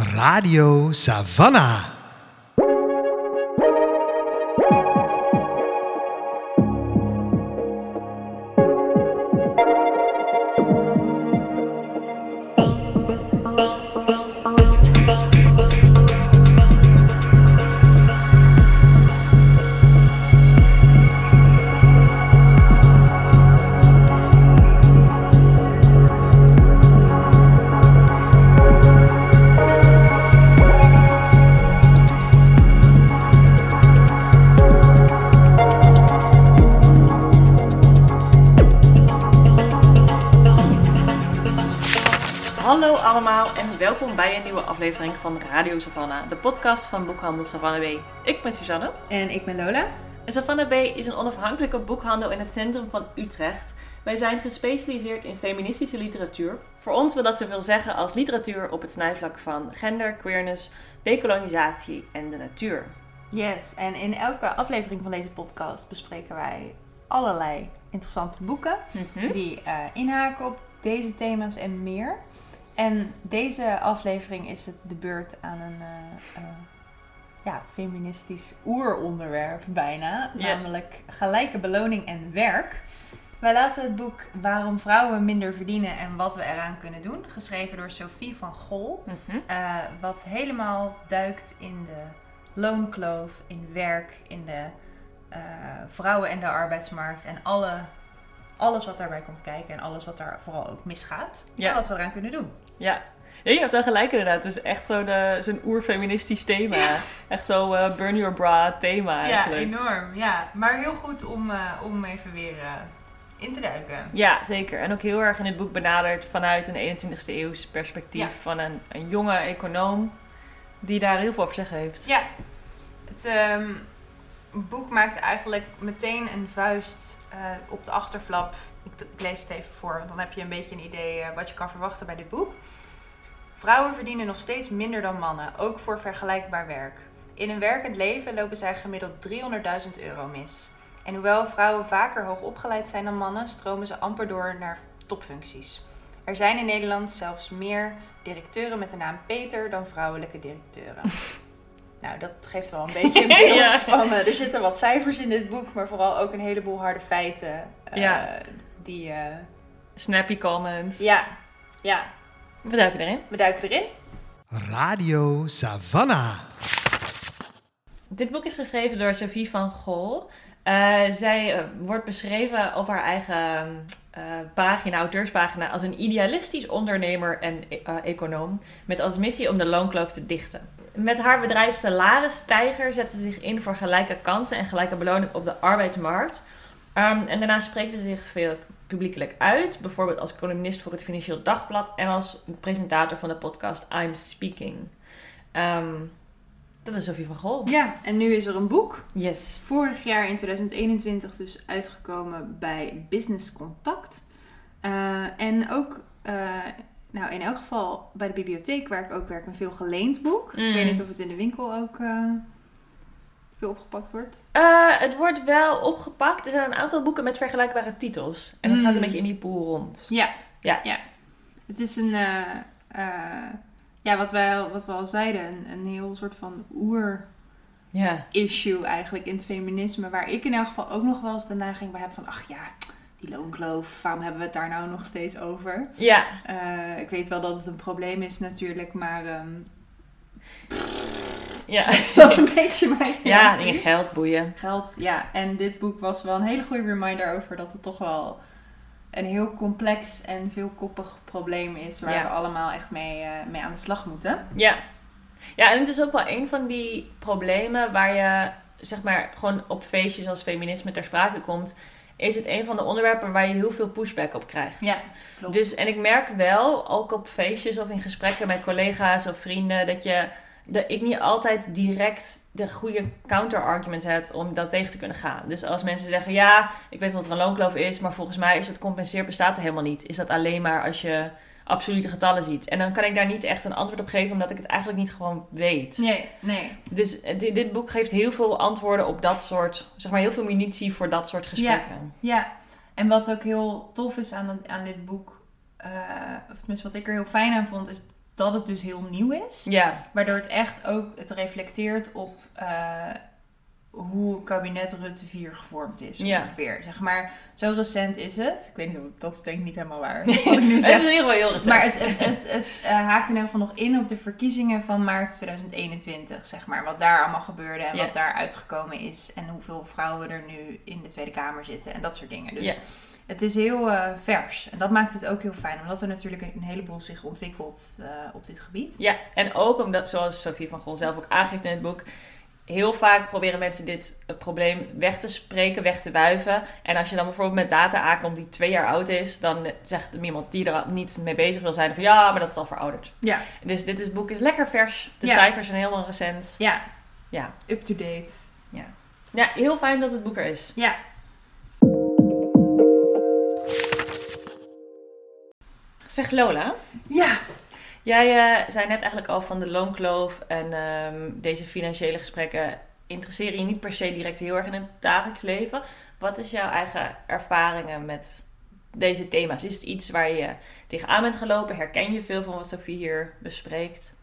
Radio Savannah. Savannah, de podcast van boekhandel Savannah B. Ik ben Suzanne En ik ben Lola. en Savannah B is een onafhankelijke boekhandel in het centrum van Utrecht. Wij zijn gespecialiseerd in feministische literatuur. Voor ons wil dat zoveel zeggen als literatuur op het snijvlak van gender, queerness, dekolonisatie en de natuur. Yes, en in elke aflevering van deze podcast bespreken wij allerlei interessante boeken Hm? die eh, inhaken op deze thema's en meer. En deze aflevering is het de beurt aan een eh, eh, ja, feministisch oeronderwerp bijna, namelijk gelijke beloning en werk. Wij lazen het boek Waarom vrouwen minder verdienen en wat we eraan kunnen doen, geschreven door Sophie van Gol. Mhm. Eh, wat helemaal duikt in de loonkloof, in werk, in de vrouwen en de arbeidsmarkt en alle, alles wat daarbij komt kijken en alles wat daar vooral ook misgaat. Ja. En wat we eraan kunnen doen. Ja. Ja, je hebt wel gelijk inderdaad. Het is echt zo de- zo'n oerfeministisch thema. Echt zo eh, burn your bra thema eigenlijk. enorm. Ja, maar heel goed om, eh, om even weer eh, in te duiken. Ja, zeker. En ook heel erg in het boek benaderd vanuit een 21ste eeuws perspectief Ja. van een, een jonge econoom die daar heel veel over zeggen heeft. Ja, het ehm, boek maakt eigenlijk meteen een vuist eh, op de achterflap. Ik, lees het even voor, want dan heb je een beetje een idee eh, wat je kan verwachten bij dit boek. Vrouwen verdienen nog steeds minder dan mannen, ook voor vergelijkbaar werk. In een werkend leven lopen zij gemiddeld 300.000 euro mis. En hoewel vrouwen vaker hoog opgeleid zijn dan mannen, stromen ze amper door naar topfuncties. Er zijn in Nederland zelfs meer directeuren met de naam Peter dan vrouwelijke directeuren. Nou, dat geeft wel een beetje een beeld Ja. van... eh, er zitten wat cijfers in dit boek, maar vooral ook een heleboel harde feiten. eh, Ja. Die, eh, Snappy comment. ja, ja, We duiken erin. we duiken erin. Radio Savannah. Dit boek is geschreven door Sophie van Gol. Eh, zij wordt beschreven op haar eigen eh, pagina, auteurspagina, als een idealistisch ondernemer en econoom. Met als missie om de loonkloof te dichten. Met haar bedrijf Salaris Tijger zette ze zich in voor gelijke kansen en gelijke beloning op de arbeidsmarkt. Ehm, en daarna spreekt ze zich veel publiekelijk uit. Bijvoorbeeld als columnist voor het Financieel Dagblad en als presentator van de podcast I'm Speaking. Ehm, dat is Sophie van Gol. Ja, en nu is er een boek. Yes. Vorig jaar in 2021 dus uitgekomen bij Business Contact. Eh, en ook, eh, nou in elk geval bij de bibliotheek waar ik ook werk, een veel geleend boek. Mm. Ik weet niet of het in de winkel ook eh, veel opgepakt wordt. Eh, het wordt wel opgepakt. Er zijn een aantal boeken met vergelijkbare titels. En dat Mm. gaat een beetje in die pool rond. Ja. Ja. ja. Het is een, eh, ja, wat, wij al, wat we al zeiden, een, een heel soort van oer-issue eigenlijk in het feminisme. Waar ik in elk geval ook nog wel eens de neiging bij heb van, ach ja, die loonkloof, waarom hebben we het daar nou nog steeds over? Ja. Eh, ik weet wel dat het een probleem is natuurlijk, maar ehm Ja. het is wel een beetje mijn ja, dingen geld boeien. Geld, ja. En dit boek was wel een hele goede reminder over dat het toch wel een heel complex en veelkoppig probleem is. Waar Ja. we allemaal echt mee, eh, mee aan de slag moeten. Ja. Ja, en het is ook wel een van die problemen waar je, zeg maar, gewoon op feestjes als feminisme ter sprake komt. Is het een van de onderwerpen waar je heel veel pushback op krijgt. Ja, klopt. Dus, en ik merk wel, ook op feestjes of in gesprekken met collega's of vrienden, dat je dat ik niet altijd direct de goede counter-argument heb om dat tegen te kunnen gaan. Dus als mensen zeggen, ja, ik weet wat er een loonkloof is, maar volgens mij is het compenseer bestaat er helemaal niet. Is dat alleen maar als je absolute getallen ziet. En dan kan ik daar niet echt een antwoord op geven, omdat ik het eigenlijk niet gewoon weet. Nee, nee. Dus eh, dit, dit boek geeft heel veel antwoorden op dat soort, zeg maar heel veel munitie voor dat soort gesprekken. Ja, en wat ook heel tof is aan, aan dit boek, eh, of tenminste wat ik er heel fijn aan vond, is dat het dus heel nieuw is. Ja, Waardoor het echt ook het reflecteert op eh, hoe kabinet Rutte 4 gevormd is. Ja. Ongeveer. Zeg maar, zo recent is het. Ik weet niet, of- dat is denk ik niet helemaal waar. Wat ik nu het is in ieder geval heel recent. Maar het, het, het, het eh, haakt in ieder geval nog in op de verkiezingen van maart 2021, zeg maar. Wat daar allemaal gebeurde en Ja. wat daar uitgekomen is. En hoeveel vrouwen er nu in de Tweede Kamer zitten en dat soort dingen. Dus Ja. het is heel eh, vers. En dat maakt het ook heel fijn, omdat er natuurlijk een heleboel zich ontwikkelt eh, op dit gebied. Ja, en ook omdat, zoals Sophie van Gol zelf ook aangeeft in het boek, heel vaak proberen mensen dit eh, probleem weg te spreken, weg te wuiven. En als je dan bijvoorbeeld met data aankomt die twee jaar oud is, dan eh, zegt iemand die er niet mee bezig wil zijn van ja, maar dat is al verouderd. Ja, Dus dit is, boek is lekker vers. De Ja. cijfers zijn helemaal recent. ja. Ja. up-to-date. ja, heel fijn dat het boek er is. Ja. Zeg Lola, Ja. Jij eh, zei net eigenlijk al van de loonkloof en ehm, deze financiële gesprekken interesseren je niet per se direct heel erg in het dagelijks leven. Wat is jouw eigen ervaringen met deze thema's? Is het iets waar je tegenaan bent gelopen? Herken je veel van wat Sophie hier bespreekt?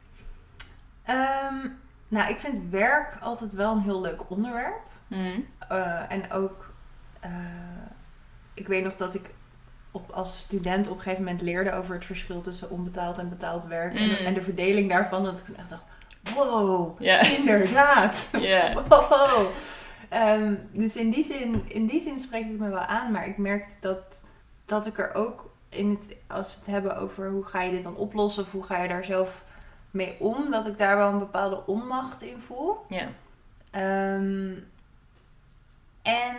Ehm, nou, ik vind werk altijd wel een heel leuk onderwerp. Hmm. Eh, en ook, eh, ik weet nog dat ik op, als student op een gegeven moment leerde over het verschil tussen onbetaald en betaald werk. En, Mm. en de verdeling daarvan. Dat ik toen echt dacht, wow, inderdaad. Wow. Ehm, dus in die, zin, in die zin spreekt het me wel aan. Maar ik merkte dat, dat ik er ook in het, als we het hebben over hoe ga je dit dan oplossen of hoe ga je daar zelf mee om, dat ik daar wel een bepaalde onmacht in voel. Ja. Ehm, en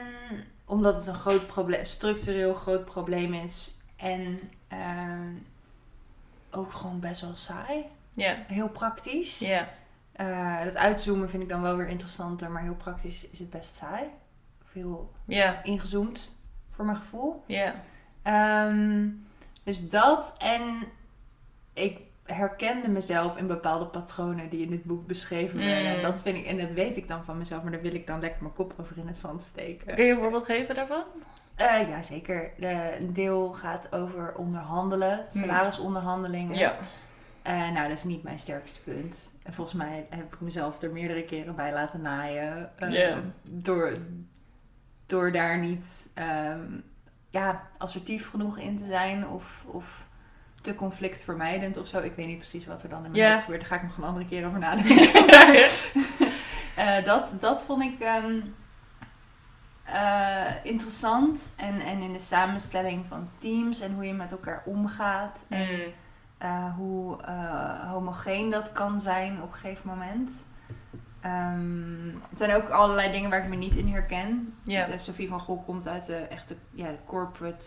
omdat het een groot probleem, structureel groot probleem is. En ehm, ook gewoon best wel saai. Ja. Heel praktisch. Ja. Eh, dat uitzoomen vind ik dan wel weer interessanter, maar heel praktisch is het best saai. Of heel Ja. ingezoomd voor mijn gevoel. Ja. Ehm, dus dat en ik herkende mezelf in bepaalde patronen die in dit boek beschreven werden. Mm. Dat vind ik, en dat weet ik dan van mezelf, maar daar wil ik dan lekker mijn kop over in het zand steken. Kun je een voorbeeld geven daarvan? Eh, ja, zeker. De, een deel gaat over onderhandelen, Mm. salarisonderhandelingen. Ja. Eh, nou, dat is niet mijn sterkste punt. En volgens mij heb ik mezelf er meerdere keren bij laten naaien. eh, Ja. door, door daar niet ehm, ja, assertief genoeg in te zijn of, of te conflictvermijdend of zo. Ik weet niet precies wat er dan in mijn hoofd gebeurt. Daar ga ik nog een andere keer over nadenken. Eh, dat, dat vond ik ehm, eh, interessant. En, en in de samenstelling van teams en hoe je met elkaar omgaat. En Mm. eh, hoe homogeen dat kan zijn op een gegeven moment. Ehm, er zijn ook allerlei dingen waar ik me niet in herken. De Sophie van Gogh komt uit de echte ja, de corporate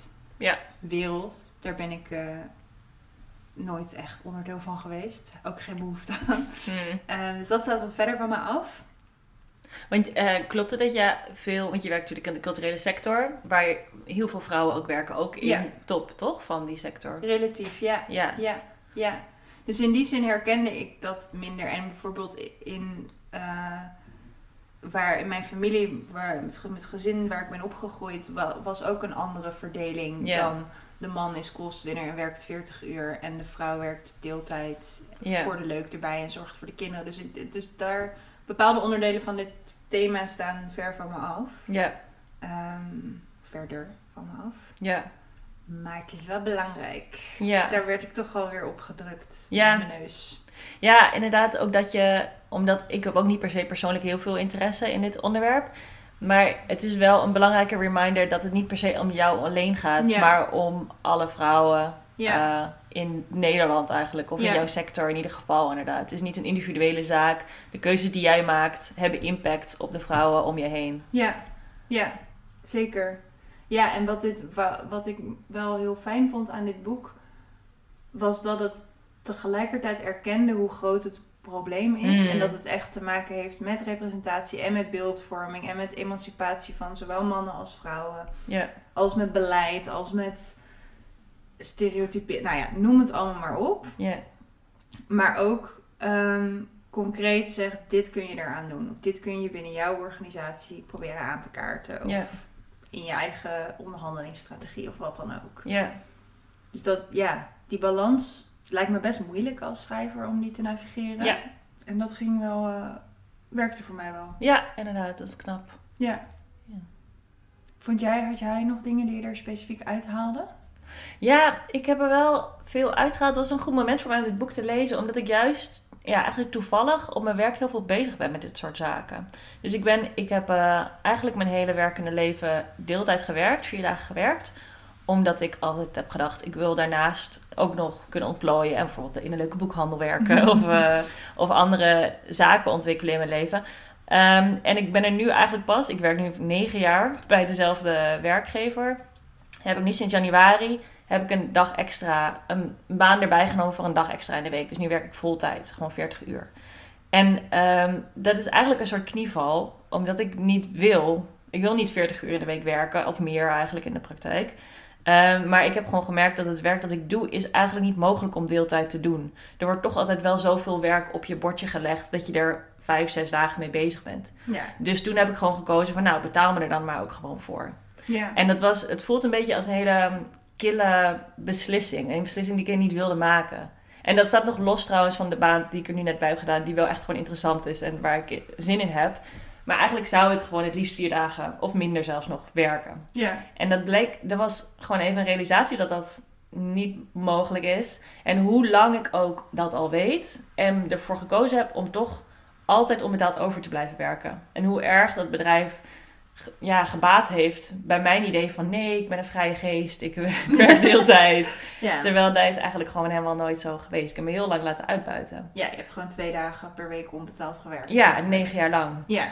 wereld. Daar ben ik nooit echt onderdeel van geweest. Ook geen behoefte aan. Mm. Eh, dus dat staat wat verder van me af. Want eh, klopt het dat je veel, want je werkt natuurlijk in de culturele sector, waar heel veel vrouwen ook werken, ook in Ja. top, toch, van die sector? Relatief, ja. Ja. Ja, ja. Dus in die zin herkende ik dat minder. En bijvoorbeeld in... eh, waar in mijn familie, waar, met, ge- met gezin waar ik ben opgegroeid, wa- was ook een andere verdeling dan de man is kostwinner en werkt 40 uur en de vrouw werkt deeltijd Ja. voor de leuk erbij en zorgt voor de kinderen. Dus, dus daar bepaalde onderdelen van dit thema staan ver van me af. Ja. Ehm, verder van me af. Ja. Maar het is wel belangrijk. Ja. Daar werd ik toch wel weer opgedrukt Ja. met mijn neus. Ja, inderdaad. Ook dat je, omdat ik heb ook niet per se persoonlijk heel veel interesse in dit onderwerp. Maar het is wel een belangrijke reminder dat het niet per se om jou alleen gaat, Ja. maar om alle vrouwen Ja. eh, in Nederland eigenlijk. Of in jouw sector in ieder geval inderdaad. Het is niet een individuele zaak. De keuzes die jij maakt hebben impact op de vrouwen om je heen. Ja, ja, zeker. Ja, en wat, dit, wa- wat ik wel heel fijn vond aan dit boek, was dat het tegelijkertijd erkende hoe groot het probleem is. Mm. En dat het echt te maken heeft met representatie en met beeldvorming en met emancipatie van zowel mannen als vrouwen. Ja. Als met beleid, als met stereotypen. Nou ja, noem het allemaal maar op. Ja. Maar ook ehm, concreet zegt, dit kun je eraan doen. Of dit kun je binnen jouw organisatie proberen aan te kaarten. Of in je eigen onderhandelingsstrategie of wat dan ook. Ja. Dus dat, ja, die balans lijkt me best moeilijk als schrijver om die te navigeren. Ja. En dat ging wel, eh, werkte voor mij wel. Ja, inderdaad, dat is knap. Ja. Ja. Vond jij, had jij nog dingen die je er specifiek uithaalde? Ja, ik heb er wel veel uitgehaald. Het was een goed moment voor mij om dit boek te lezen, omdat ik juist, ja, eigenlijk toevallig op mijn werk heel veel bezig ben met dit soort zaken. Dus ik ben, ik heb eh, eigenlijk mijn hele werkende leven deeltijd gewerkt, vier dagen gewerkt, omdat ik altijd heb gedacht, ik wil daarnaast ook nog kunnen ontplooien en bijvoorbeeld in een leuke boekhandel werken of, eh, of andere zaken ontwikkelen in mijn leven. Ehm, en ik ben er nu eigenlijk pas, ik werk nu negen jaar bij dezelfde werkgever. Heb ik nu sinds januari heb ik een dag extra, een baan erbij genomen voor een dag extra in de week. Dus nu werk ik voltijd, gewoon 40 uur. En ehm, dat is eigenlijk een soort knieval, omdat ik niet wil. Ik wil niet 40 uur in de week werken, of meer eigenlijk in de praktijk. Ehm, maar ik heb gewoon gemerkt dat het werk dat ik doe, is eigenlijk niet mogelijk om deeltijd te doen. Er wordt toch altijd wel zoveel werk op je bordje gelegd dat je er vijf, zes dagen mee bezig bent. Ja. Dus toen heb ik gewoon gekozen van nou, betaal me er dan maar ook gewoon voor. Ja. En dat was, het voelt een beetje als een hele kille beslissing. Een beslissing die ik niet wilde maken. En dat staat nog los trouwens van de baan die ik er nu net bij heb gedaan, die wel echt gewoon interessant is en waar ik zin in heb. Maar eigenlijk zou ik gewoon het liefst vier dagen of minder zelfs nog werken. ja. En dat bleek, er was gewoon even een realisatie dat dat niet mogelijk is. En hoe lang ik ook dat al weet en ervoor gekozen heb om toch altijd onbetaald over te blijven werken. En hoe erg dat bedrijf ja, gebaat heeft bij mijn idee van nee, ik ben een vrije geest, ik werk deeltijd. Ja. Terwijl dat is eigenlijk gewoon helemaal nooit zo geweest. Ik heb me heel lang laten uitbuiten. ja, je hebt gewoon twee dagen per week onbetaald gewerkt. Ja, negen jaar lang. Ja.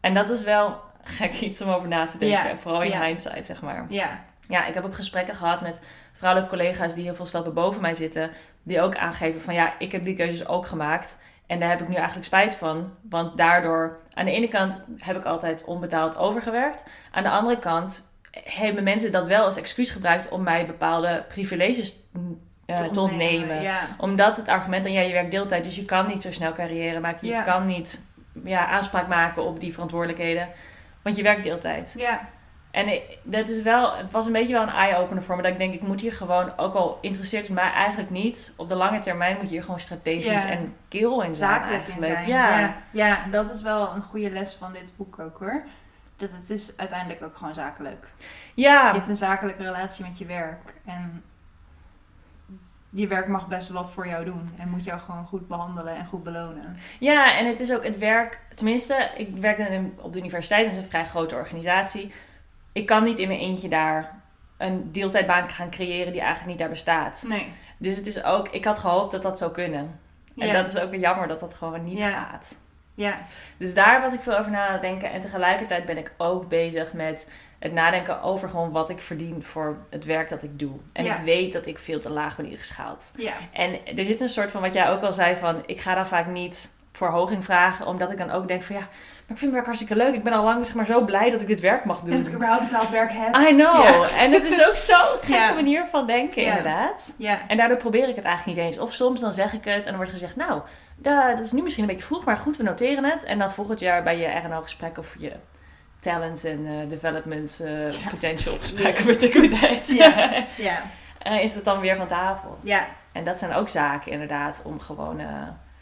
En dat is wel gek iets om over na te denken. Ja, Vooral in ja. hindsight, zeg maar. Ja. Ja, ik heb ook gesprekken gehad met vrouwelijke collega's die heel veel stappen boven mij zitten. Die ook aangeven van ja, ik heb die keuzes ook gemaakt. En daar heb ik nu eigenlijk spijt van. Want daardoor, aan de ene kant heb ik altijd onbetaald overgewerkt. Aan de andere kant hebben mensen dat wel als excuus gebruikt om mij bepaalde privileges eh, te ontnemen. Ja. Omdat het argument dan ja, je werkt deeltijd, dus je kan niet zo snel carrière maken. Je Ja. kan niet ja, aanspraak maken op die verantwoordelijkheden. Want je werkt deeltijd. Ja. En ik- dat is wel, het was een beetje wel een eye-opener voor me. Dat ik denk, ik moet hier gewoon, ook al interesseert het mij eigenlijk niet, op de lange termijn moet je hier gewoon strategisch Ja. en keel in zijn zakelijk in eigenlijk. zijn. Ja. Ja. ja, dat is wel een goede les van dit boek ook hoor. Dat het is uiteindelijk ook gewoon zakelijk. Ja. Je hebt een zakelijke relatie met je werk. En je werk mag best wat voor jou doen. En moet jou gewoon goed behandelen en goed belonen. ja, en het is ook het werk, tenminste, ik werk op de universiteit, dat is een vrij grote organisatie. Ik kan niet in mijn eentje daar een deeltijdbaan gaan creëren die eigenlijk niet daar bestaat. Nee. Dus het is ook, ik had gehoopt dat dat zou kunnen. En Ja. dat is ook jammer dat dat gewoon niet Ja. gaat. Ja. Dus daar was ik veel over na denken. En tegelijkertijd ben ik ook bezig met het nadenken over gewoon wat ik verdien voor het werk dat ik doe. En Ja. ik weet dat ik veel te laag ben ingeschaald. Ja. En er zit een soort van wat jij ook al zei van ik ga dan vaak niet verhoging vragen. Omdat ik dan ook denk van ja, maar ik vind mijn werk hartstikke leuk. Ik ben al lang zeg maar zo blij dat ik dit werk mag doen. Dat ik überhaupt betaald werk heb. I know. Ja. En het is ook zo'n gekke Ja. manier van denken inderdaad. Ja. En daardoor probeer ik het eigenlijk niet eens. Of soms dan zeg ik het en dan wordt gezegd, nou, da- dat is nu misschien een beetje vroeg, maar goed, we noteren het. En dan volgend jaar bij je RNO-gesprek of je talents en eh, development eh, Ja. potential gesprekken, hoe het heet. Ja. Ja. Eh, is het dan weer van tafel. Ja. En dat zijn ook zaken inderdaad om gewoon...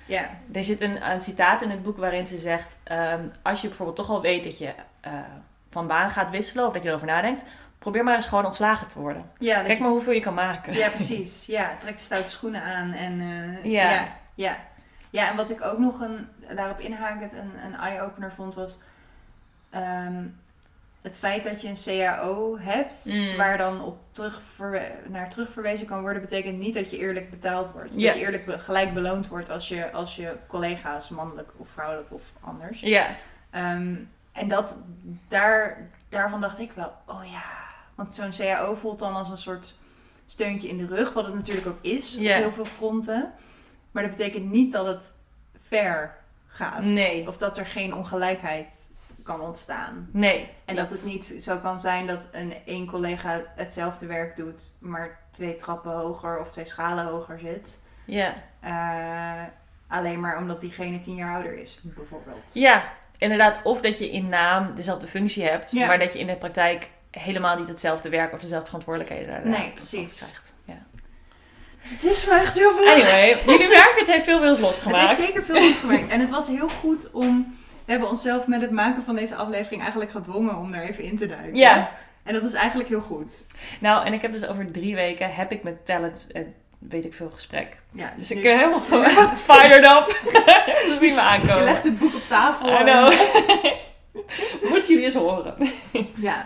Ja. er zit een, een citaat in het boek waarin ze zegt, ehm, als je bijvoorbeeld toch al weet dat je van baan gaat wisselen of dat je erover nadenkt, probeer maar eens gewoon ontslagen te worden. Ja, dat Kijk je- maar hoeveel je kan maken. Ja, precies. Ja, trek de stoute schoenen aan. En, Ja. ja. ja. Ja, en wat ik ook nog een, daarop inhakend een, een eye-opener vond was... ehm, het feit dat je een CAO hebt, Mm. waar dan op terugverwe- naar terugverwezen kan worden, betekent niet dat je eerlijk betaald wordt. Dat je eerlijk be- gelijk beloond wordt als je, als je collega's, mannelijk of vrouwelijk of anders. Ja. Ehm, en dat, daar, daarvan dacht ik wel, oh ja. Want zo'n CAO voelt dan als een soort steuntje in de rug, wat het natuurlijk ook is op heel veel fronten. Maar dat betekent niet dat het fair gaat. Nee. Of dat er geen ongelijkheid kan ontstaan. Nee. En dat het niet zo kan zijn dat een één collega hetzelfde werk doet, maar twee trappen hoger of twee schalen hoger zit. Ja. Eh, alleen maar omdat diegene tien jaar ouder is, bijvoorbeeld. Ja, inderdaad. Of dat je in naam dezelfde functie hebt, Ja. maar dat je in de praktijk helemaal niet hetzelfde werk of dezelfde verantwoordelijkheden daarna Nee, precies. krijgt. Ja. Dus het is me echt heel veel. Anyway, jullie merken, het heeft veel bij ons Het losgemaakt. heeft zeker veel losgemaakt. En het was heel goed om... We hebben onszelf met het maken van deze aflevering eigenlijk gedwongen om er even in te duiken. Ja. En dat is eigenlijk heel goed. Nou, en ik heb dus over drie weken, heb ik met talent, eh, weet ik veel, gesprek. Ja, Dus nu- ik ben helemaal fired up. dat zie me Je aankomen. legt het boek op tafel. I know. Moeten jullie eens horen. Ja.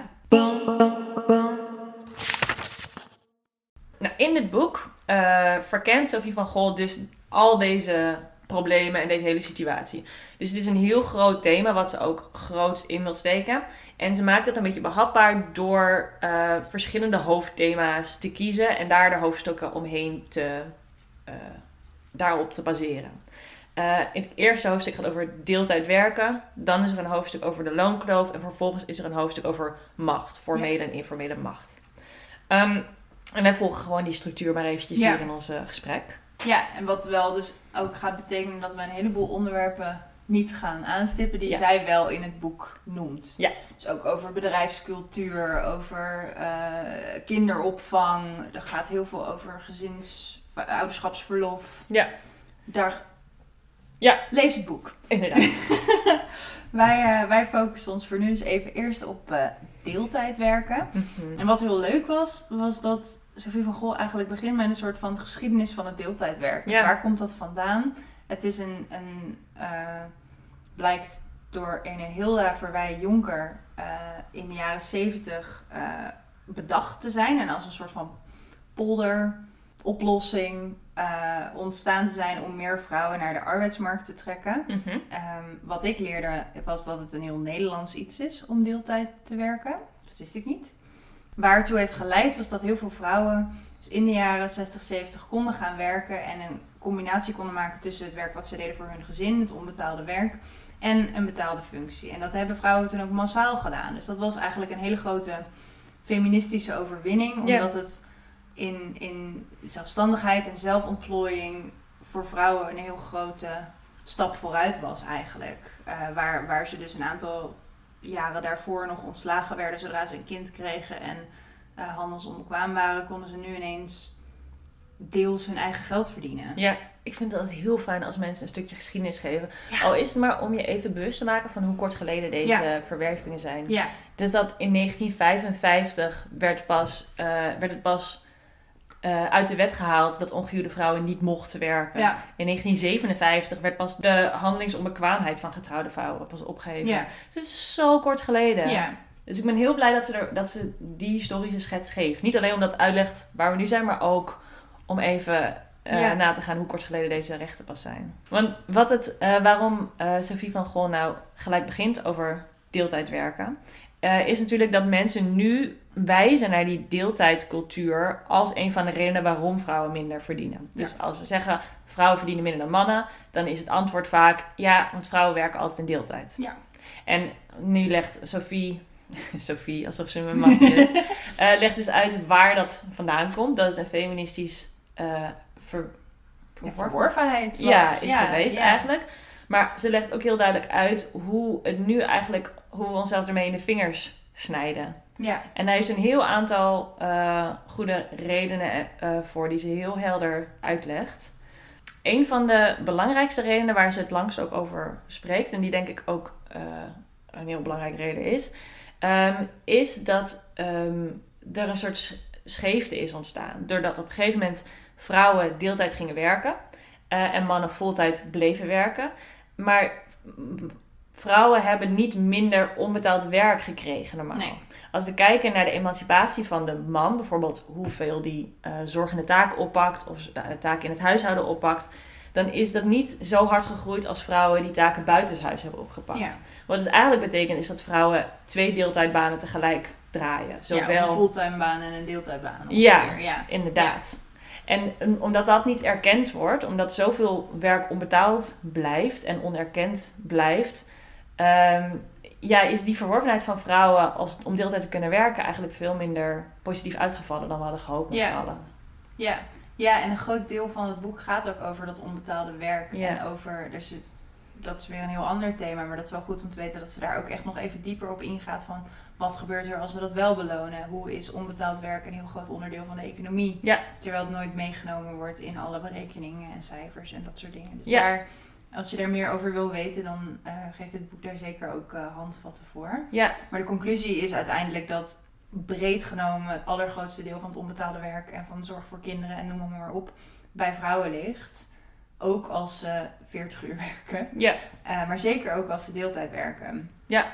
Nou, in dit boek eh, verkent Sophie van Gol dus al deze problemen en deze hele situatie. Dus het is een heel groot thema wat ze ook groot in wil steken. En ze maakt het een beetje behapbaar door eh, verschillende hoofdthema's te kiezen en daar de hoofdstukken omheen te, eh, daarop te baseren. Eh, in het eerste hoofdstuk gaat over deeltijd werken. Dan is er een hoofdstuk over de loonkloof. En vervolgens is er een hoofdstuk over macht. Formele en informele macht. Ehm, en wij volgen gewoon die structuur maar eventjes Ja. hier in ons gesprek. Ja, en wat wel dus ook gaat betekenen dat we een heleboel onderwerpen niet gaan aanstippen die Ja. zij wel in het boek noemt. Ja. Dus ook over bedrijfscultuur, over eh, kinderopvang. Er gaat heel veel over gezins, ouderschapsverlof. Ja. Daar. Ja. Lees het boek. Inderdaad. Wij, eh, wij focussen ons voor nu eens even eerst op eh, deeltijd werken. Mhm. En wat heel leuk was, was dat Sophie van Gol eigenlijk begint met een soort van geschiedenis van het deeltijdwerken. Ja. Waar komt dat vandaan? Het is een, een eh, blijkt door een Hilda Verwij Jonker eh, in de jaren zeventig eh, bedacht te zijn. En als een soort van polderoplossing eh, ontstaan te zijn om meer vrouwen naar de arbeidsmarkt te trekken. Mhm. Ehm, wat ik leerde was dat het een heel Nederlands iets is om deeltijd te werken. Dat wist ik niet. Waar het toe heeft geleid was dat heel veel vrouwen dus in de jaren 60, 70 konden gaan werken en een combinatie konden maken tussen het werk wat ze deden voor hun gezin, het onbetaalde werk, en een betaalde functie. En dat hebben vrouwen toen ook massaal gedaan. Dus dat was eigenlijk een hele grote feministische overwinning, Ja. omdat het in, in zelfstandigheid en zelfontplooiing voor vrouwen een heel grote stap vooruit was eigenlijk. Eh, waar, waar ze dus een aantal jaren daarvoor nog ontslagen werden zodra ze een kind kregen en eh handelsonbekwaam waren, konden ze nu ineens deels hun eigen geld verdienen. Ja, ik vind het altijd heel fijn als mensen een stukje geschiedenis geven. Ja. Al is het maar om je even bewust te maken van hoe kort geleden deze verwervingen zijn. Ja, Dus dat in 1955 werd, pas, eh, werd het pas eh, uit de wet gehaald dat ongehuwde vrouwen niet mochten werken. ja, In 1957 werd pas de handelingsonbekwaamheid van getrouwde vrouwen pas opgeheven. ja, Dus het is zo kort geleden. ja. Dus ik ben heel blij dat ze, er, dat ze die historische schets geeft. Niet alleen omdat het uitlegt waar we nu zijn, maar ook om even eh, Ja. na te gaan hoe kort geleden deze rechten pas zijn. Want wat het, eh, waarom eh Sophie van Gol nou gelijk begint over deeltijd werken, is natuurlijk dat mensen nu wijzen naar die deeltijdcultuur als een van de redenen waarom vrouwen minder verdienen. Dus als we zeggen vrouwen verdienen minder dan mannen, dan is het antwoord vaak ja, want vrouwen werken altijd in deeltijd. Ja. En nu legt Sophie, Sophie alsof ze mijn man is, eh, legt dus uit waar dat vandaan komt. Dat het een feministisch eh, ver, Ja, verworvenheid was. ja, is geweest eigenlijk. Maar ze legt ook heel duidelijk uit hoe het nu eigenlijk, hoe we onszelf ermee in de vingers snijden. Ja, En daar heeft een heel aantal eh, goede redenen eh, voor die ze heel helder uitlegt. Een van de belangrijkste redenen waar ze het langst ook over spreekt, en die denk ik ook eh, een heel belangrijke reden is, ehm, is dat ehm, er een soort sch- scheefte is ontstaan. Doordat op een gegeven moment vrouwen deeltijd gingen werken en mannen voltijd bleven werken. Maar vrouwen hebben niet minder onbetaald werk gekregen normaal. Nee. Als we kijken naar de emancipatie van de man, bijvoorbeeld hoeveel die eh, zorgende taken oppakt of de taken in het huishouden oppakt, dan is dat niet zo hard gegroeid als vrouwen die taken buitenshuis hebben opgepakt. Ja. Wat dus eigenlijk betekent is dat vrouwen twee deeltijdbanen tegelijk draaien. ja, Zowel een fulltime baan en een deeltijdbaan. Ja. ja. Inderdaad. En um, omdat dat niet erkend wordt, omdat zoveel werk onbetaald blijft en onerkend blijft, ehm, ja, is die verworvenheid van vrouwen als, om deeltijd te kunnen werken eigenlijk veel minder positief uitgevallen dan we hadden gehoopt met Ja. z'n allen. Ja. ja, en een groot deel van het boek gaat ook over dat onbetaalde werk. Ja. En over, dus dat is weer een heel ander thema, maar dat is wel goed om te weten dat ze daar ook echt nog even dieper op ingaat van wat gebeurt er als we dat wel belonen? Hoe is onbetaald werk een heel groot onderdeel van de economie? Ja. Terwijl het nooit meegenomen wordt in alle berekeningen en cijfers en dat soort dingen. Dus Ja. daar, als je er meer over wil weten, dan eh, geeft het boek daar zeker ook eh, handvatten voor. Ja, Maar de conclusie is uiteindelijk dat breed genomen het allergrootste deel van het onbetaalde werk en van de zorg voor kinderen en noem maar, maar op bij vrouwen ligt. Ook als ze 40 uur werken. ja, Eh, maar zeker ook als ze deeltijd werken. Ja.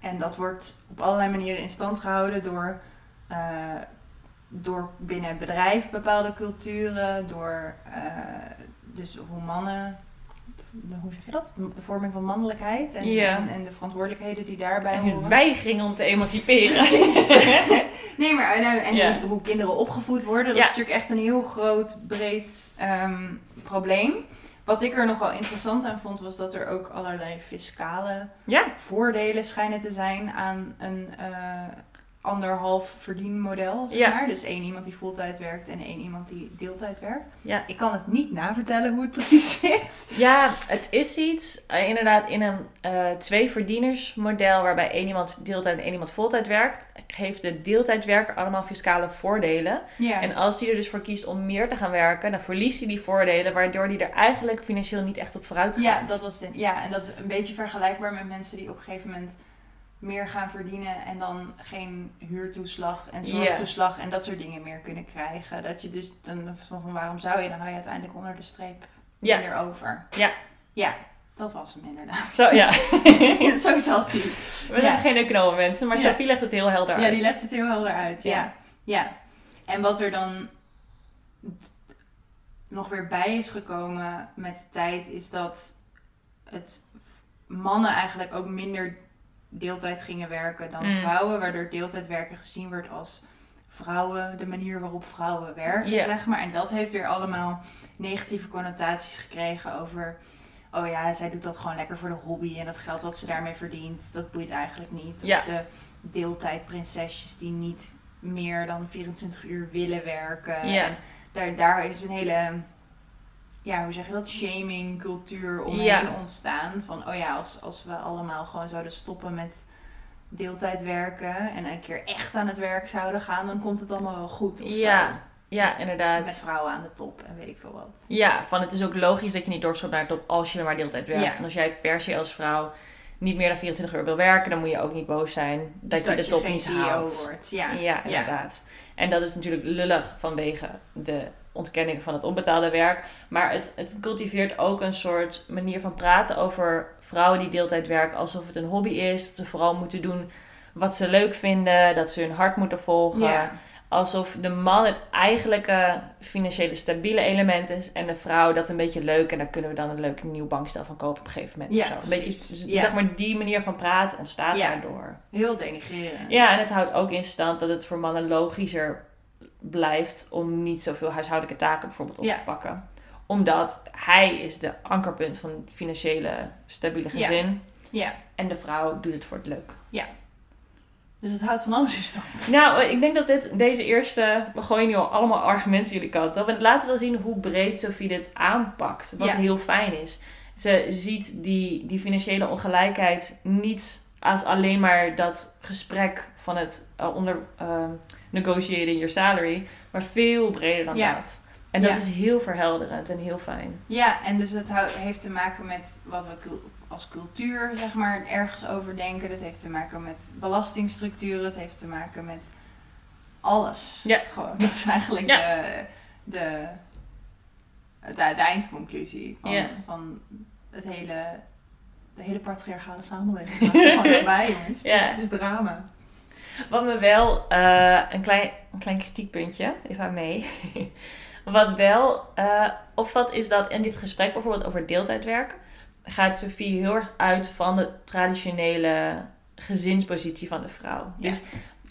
En dat wordt op allerlei manieren in stand gehouden door, door binnen het bedrijf bepaalde culturen, door dus hoe mannen, de- hoe zeg je dat? De vorming van mannelijkheid en, Ja. en, en de verantwoordelijkheden die daarbij en horen. weigering om te emanciperen. Nee, maar en, en Ja. hoe, hoe kinderen opgevoed worden, dat Ja. is natuurlijk echt een heel groot, breed ehm, probleem. Wat ik er nog wel interessant aan vond, was dat er ook allerlei fiscale ja, voordelen schijnen te zijn aan een eh, anderhalf verdienmodel. Zeg Ja. maar. Dus één iemand die fulltime werkt en één iemand die deeltijd werkt. ja. Ik kan het niet navertellen hoe het precies zit. Ja, het is iets, eh, inderdaad, in een eh twee-verdieners-model waarbij één iemand deeltijd en één iemand voltijd werkt, geeft de deeltijdwerker allemaal fiscale voordelen. Ja. En als die er dus voor kiest om meer te gaan werken, dan verliest hij die voordelen, waardoor hij er eigenlijk financieel niet echt op vooruit gaat. Ja, dat was het. Ja, en dat is een beetje vergelijkbaar met mensen die op een gegeven moment meer gaan verdienen en dan geen huurtoeslag en zorgtoeslag en dat soort dingen meer kunnen krijgen. Dat je dus dan van, van waarom zou je, dan hou je uiteindelijk onder de streep Ja. minder over. Ja. Ja, dat was hem inderdaad. Zo, ja. Zo zat hij. We zijn geen economen mensen, maar Ja. Sophie legt het heel helder Ja, uit. die legt het heel helder uit. Ja. Ja. ja. En wat er dan nog weer bij is gekomen met de tijd, is dat het mannen eigenlijk ook minder deeltijd gingen werken dan Mm. vrouwen, waardoor deeltijd werken gezien wordt als vrouwen, de manier waarop vrouwen werken, zeg maar. En dat heeft weer allemaal negatieve connotaties gekregen over. Oh ja, zij doet dat gewoon lekker voor de hobby en dat geld wat ze daarmee verdient, dat boeit eigenlijk niet. Of de deeltijdprinsesjes die niet meer dan 24 uur willen werken. En daar, daar is een hele, ja, hoe zeg je dat, shaming cultuur omheen Ja. ontstaan. Van, oh ja, als, als we allemaal gewoon zouden stoppen met deeltijd werken en een keer echt aan het werk zouden gaan, dan komt het allemaal wel goed. Of Ja, zo. ja, inderdaad. Met vrouwen aan de top en weet ik veel wat. Ja, van het is ook logisch dat je niet doorschopt naar de top als je er maar deeltijd werkt. Ja. En als jij per se als vrouw niet meer dan 24 uur wil werken, dan moet je ook niet boos zijn dat, je de top niet CEO haalt. wordt. Ja, Ja, inderdaad. En dat is natuurlijk lullig vanwege de ontkenning van het onbetaalde werk. Maar het, het cultiveert ook een soort manier van praten over vrouwen die deeltijd werken. Alsof het een hobby is. Dat ze vooral moeten doen wat ze leuk vinden. Dat ze hun hart moeten volgen. Ja. Alsof de man het eigenlijke financiële stabiele element is. En de vrouw dat een beetje leuk. En daar kunnen we dan een leuk nieuw bankstel van kopen op een gegeven moment. Ja, of zo. Een beetje, dus Ja. zeg maar die manier van praten ontstaat Ja. daardoor. Heel denigrerend. Ja, en het houdt ook in stand dat het voor mannen logischer blijft om niet zoveel huishoudelijke taken bijvoorbeeld op Ja. te pakken. Omdat hij is de ankerpunt van het financiële stabiele Ja. gezin. Ja, En de vrouw doet het voor het leuk. dus het houdt van alles in stand. Nou, ik denk dat dit, deze eerste... We gooien nu al allemaal argumenten jullie kant op. En laten we zien hoe breed Sophie dit aanpakt. Wat Ja. heel fijn is. Ze ziet die, die financiële ongelijkheid niet als alleen maar dat gesprek van het uh, onder uh, negotiating your salary. Maar veel breder dan Ja. dat. En dat Ja. is heel verhelderend en heel fijn. Ja, en dus het hou- heeft te maken met wat we als cultuur, zeg maar, ergens over denken. Dat heeft te maken met belastingstructuren. Het heeft te maken met alles. Ja. Gewoon, dat is eigenlijk Ja. de, de, de, de eindconclusie van, Ja. van het hele, de hele patriarchale samenleving. Gewoon erbij, jongens. Het, is, het is drama. Wat me wel, eh, een, klein, een klein kritiekpuntje, even aan mee. Wat wel eh opvalt is dat in dit gesprek bijvoorbeeld over deeltijdwerk... gaat Sophie heel erg uit van de traditionele gezinspositie van de vrouw. Ja. Dus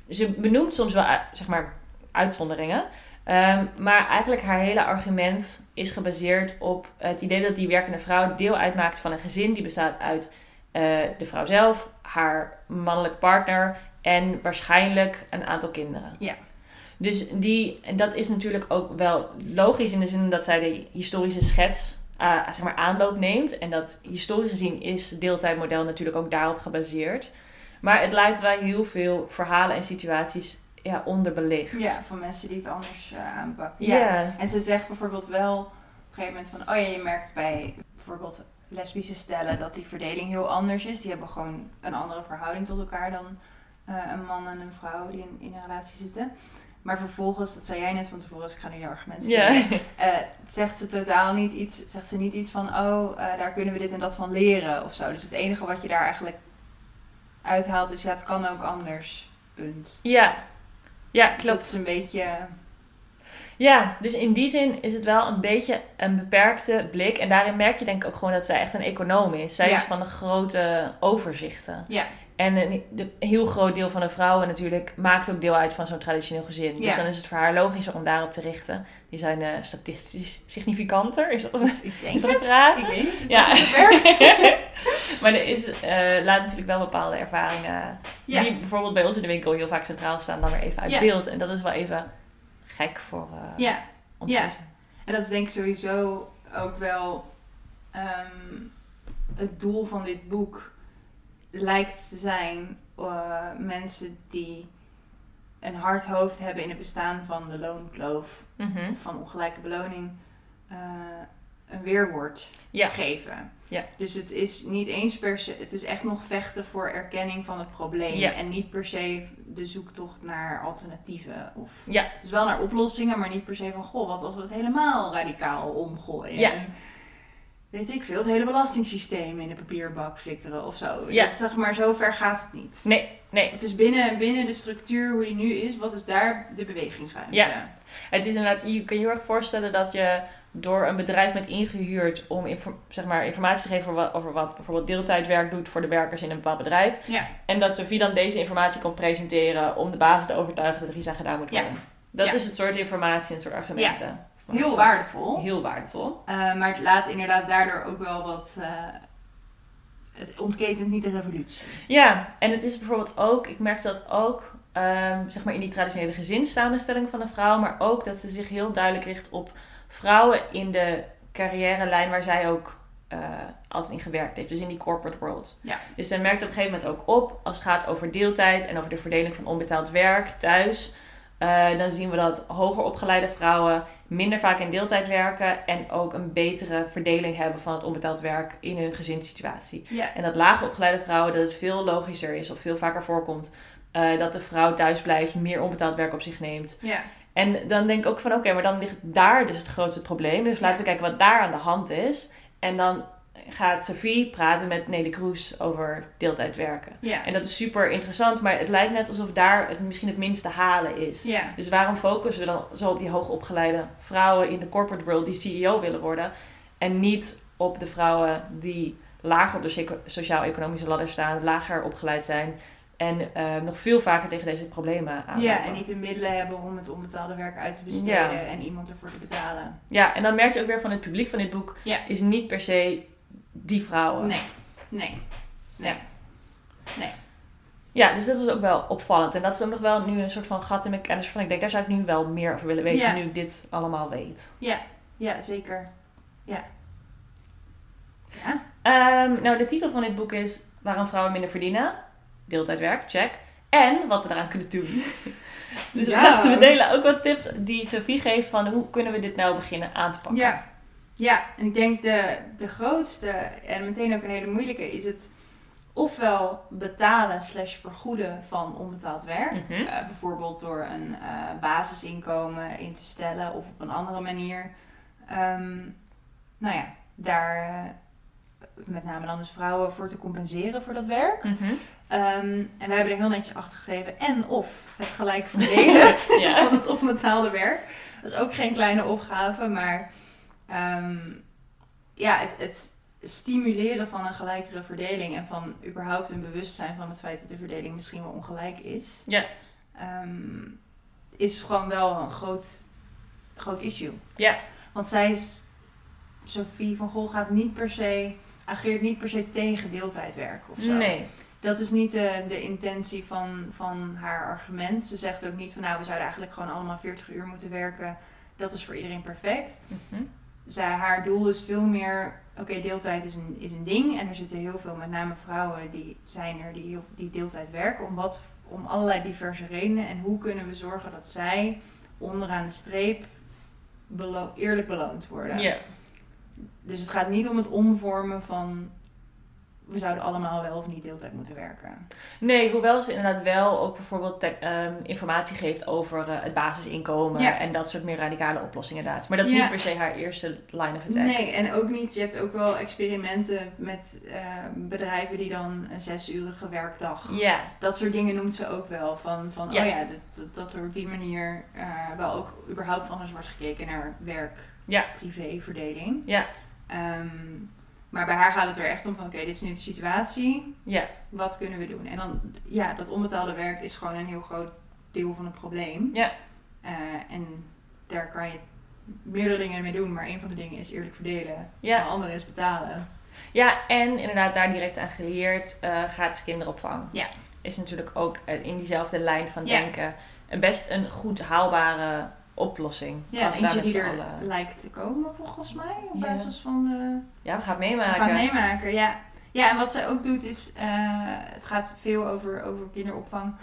ze benoemt soms wel, uit- zeg maar, uitzonderingen... Ehm, maar eigenlijk haar hele argument is gebaseerd op het idee dat die werkende vrouw deel uitmaakt van een gezin die bestaat uit eh, de vrouw zelf, haar mannelijk partner en waarschijnlijk een aantal kinderen. Ja. Dus die, en dat is natuurlijk ook wel logisch in de zin dat zij de historische schets eh, zeg maar aanloop neemt. En dat historisch gezien is het deeltijdmodel natuurlijk ook daarop gebaseerd. Maar het lijkt wel heel veel verhalen en situaties ja, onderbelicht. Ja, van mensen die het anders eh, aanpakken. Ja. En ze zegt bijvoorbeeld wel op een gegeven moment van, oh ja, je merkt bij bijvoorbeeld lesbische stellen dat die verdeling heel anders is. Die hebben gewoon een andere verhouding tot elkaar dan eh, een man en een vrouw die in, in een relatie zitten. Maar vervolgens, dat zei jij net van tevoren, dus ik ga nu je argument stellen. Eh, zegt ze totaal niet iets, zegt ze niet iets van, oh, eh, daar kunnen we dit en dat van leren of zo. Dus het enige wat je daar eigenlijk uithaalt is, ja, het kan ook anders. Punt. ja. Ja, Dat klopt. is een beetje, Ja, dus in die zin is het wel een beetje een beperkte blik. En daarin merk je denk ik ook gewoon dat zij echt een econoom is. Zij Ja. is van de grote overzichten. ja, En een, de- heel groot deel van de vrouwen natuurlijk maakt ook deel uit van zo'n traditioneel gezin. Ja. Dus dan is het voor haar logischer om daarop te richten. Die zijn eh, statistisch significanter. Is dat een... ik denk Is dat een vraag? Ik weet niet, Ja. maar er is, eh, laat natuurlijk wel bepaalde ervaringen... Ja. die bijvoorbeeld bij ons in de winkel heel vaak centraal staan... dan weer even uit Ja. beeld. En dat is wel even gek voor eh ja, ons Ja. en dat is denk ik sowieso ook wel ehm, het doel van dit boek lijkt te zijn eh, mensen die een hard hoofd hebben in het bestaan van de loonkloof Mhm. of van ongelijke beloning eh, een weerwoord Ja. geven. Ja. Dus het is niet eens per se, het is echt nog vechten voor erkenning van het probleem Ja. en niet per se de zoektocht naar alternatieven of Ja. dus wel naar oplossingen, maar niet per se van goh, wat als we het helemaal radicaal omgooien. Ja. En, weet ik veel, het hele belastingssysteem in de papierbak flikkeren of zo. Ja. Dat, zeg maar, zo ver gaat het niet. Nee, nee. Het is binnen, binnen de structuur hoe die nu is, wat is daar de bewegingsruimte? Ja. Het is inderdaad, je kan je heel erg voorstellen dat je door een bedrijf bent ingehuurd om zeg maar, informatie te geven over wat, over wat bijvoorbeeld deeltijdwerk doet voor de werkers in een bepaald bedrijf. Ja. En dat Sophie dan deze informatie komt presenteren om de basis te overtuigen dat er iets aan gedaan moet Ja. worden. Dat Ja. is het soort informatie en het soort argumenten. Heel waardevol. Heel waardevol. Eh, maar het laat inderdaad daardoor ook wel wat. eh, het ontketent niet de revolutie. Ja, en het is bijvoorbeeld ook, ik merk dat ook, ehm, zeg maar in die traditionele gezinssamenstelling van een vrouw, maar ook dat ze zich heel duidelijk richt op vrouwen in de carrière-lijn waar zij ook eh, altijd in gewerkt heeft. Dus in die corporate world. Ja. Dus zij merkt op een gegeven moment ook op, als het gaat over deeltijd en over de verdeling van onbetaald werk thuis, eh, dan zien we dat hoger opgeleide vrouwen minder vaak in deeltijd werken en ook een betere verdeling hebben van het onbetaald werk in hun gezinssituatie. Ja. En dat lager opgeleide vrouwen, dat het veel logischer is of veel vaker voorkomt. eh, dat de vrouw thuis blijft, meer onbetaald werk op zich neemt. Ja. En dan denk ik ook van oké, maar dan ligt daar dus het grootste probleem. Dus laten we kijken wat daar aan de hand is. En dan gaat Sophie praten met Nelly Kroes over deeltijd werken. Ja. En dat is super interessant, maar het lijkt net alsof daar het misschien het minste halen is. Ja. Dus waarom focussen we dan zo op die hoogopgeleide vrouwen in de corporate world die CEO willen worden? En niet op de vrouwen die lager op de sociaal-economische ladder staan, lager opgeleid zijn en eh, nog veel vaker tegen deze problemen aan. ja, en niet de middelen hebben om het onbetaalde werk uit te besteden Ja. en iemand ervoor te betalen. Ja, en dan merk je ook weer van het publiek van dit boek is niet per se die vrouwen. Nee. Nee. Nee. Ja, dus dat is ook wel opvallend. En dat is ook nog wel nu een soort van gat in mijn kennis van. Ik denk, daar zou ik nu wel meer over willen weten, Ja. nu ik dit allemaal weet. Ja, zeker. Ja. Ja. Ehm, nou, de titel van dit boek is Waarom vrouwen minder verdienen. Deeltijdwerk, check. En wat we daaraan kunnen doen. dus Ja. we delen ook wat tips die Sophie geeft van hoe kunnen we dit nou beginnen aan te pakken. Ja. Ja, en ik denk de, de grootste en meteen ook een hele moeilijke is het ofwel betalen slash vergoeden van onbetaald werk. Mhm. Eh, bijvoorbeeld door een eh, basisinkomen in te stellen of op een andere manier. Ehm, nou ja, daar eh, met name dan dus vrouwen voor te compenseren voor dat werk. Mhm. Ehm, en wij hebben er heel netjes achter geschreven. En of het gelijk verdelen Ja. van het onbetaalde werk. Dat is ook geen kleine opgave, maar ehm, ja, het, het stimuleren van een gelijkere verdeling en van überhaupt een bewustzijn van het feit dat de verdeling misschien wel ongelijk is, Ja. ehm, is gewoon wel een groot, groot issue. Ja. Want zij is, Sophie van Gol gaat niet per se, ageert niet per se tegen deeltijdwerk of zo. Nee. Dat is niet de, de intentie van, van haar argument. Ze zegt ook niet van nou, we zouden eigenlijk gewoon allemaal 40 uur moeten werken. Dat is voor iedereen perfect. Mhm. Zij, haar doel is veel meer... Oké, deeltijd is een, is een ding. En er zitten heel veel, met name vrouwen, die zijn er die, die deeltijd werken. Om, wat, om allerlei diverse redenen. En hoe kunnen we zorgen dat zij onderaan de streep belo- eerlijk beloond worden? Ja. Dus het gaat niet om het omvormen van... We zouden allemaal wel of niet deeltijd moeten werken. Nee, hoewel ze inderdaad wel ook bijvoorbeeld te- ehm, informatie geeft over eh, het basisinkomen Ja. en dat soort meer radicale oplossingen inderdaad. Maar dat is Ja. niet per se haar eerste line of attack. Nee, en ook niet. Je hebt ook wel experimenten met eh, bedrijven die dan een zesurige werkdag. Ja, Dat soort dingen noemt ze ook wel. Van, van Ja. oh ja, dat, dat, er op die manier eh, wel ook überhaupt anders wordt gekeken naar Ja. werk-privé-verdeling. Ja. Ehm, maar bij haar gaat het er echt om van, oké, dit is nu de situatie. ja, Wat kunnen we doen? En dan, ja, dat onbetaalde werk is gewoon een heel groot deel van het probleem. Ja. Eh, en daar kan je meerdere dingen mee doen, maar een van de dingen is eerlijk verdelen. En de ja. andere is betalen. Ja, en inderdaad daar direct aan geleerd, eh gratis kinderopvang. Ja. Is natuurlijk ook eh, in diezelfde lijn van Ja. denken een best een goed haalbare oplossing. Ja, we eentje die er lijkt te komen volgens mij. Op basis van de... Ja, we gaan het We meemaken. gaan meemaken, ja. Ja, en wat zij ook doet is... eh, het gaat veel over, over kinderopvang.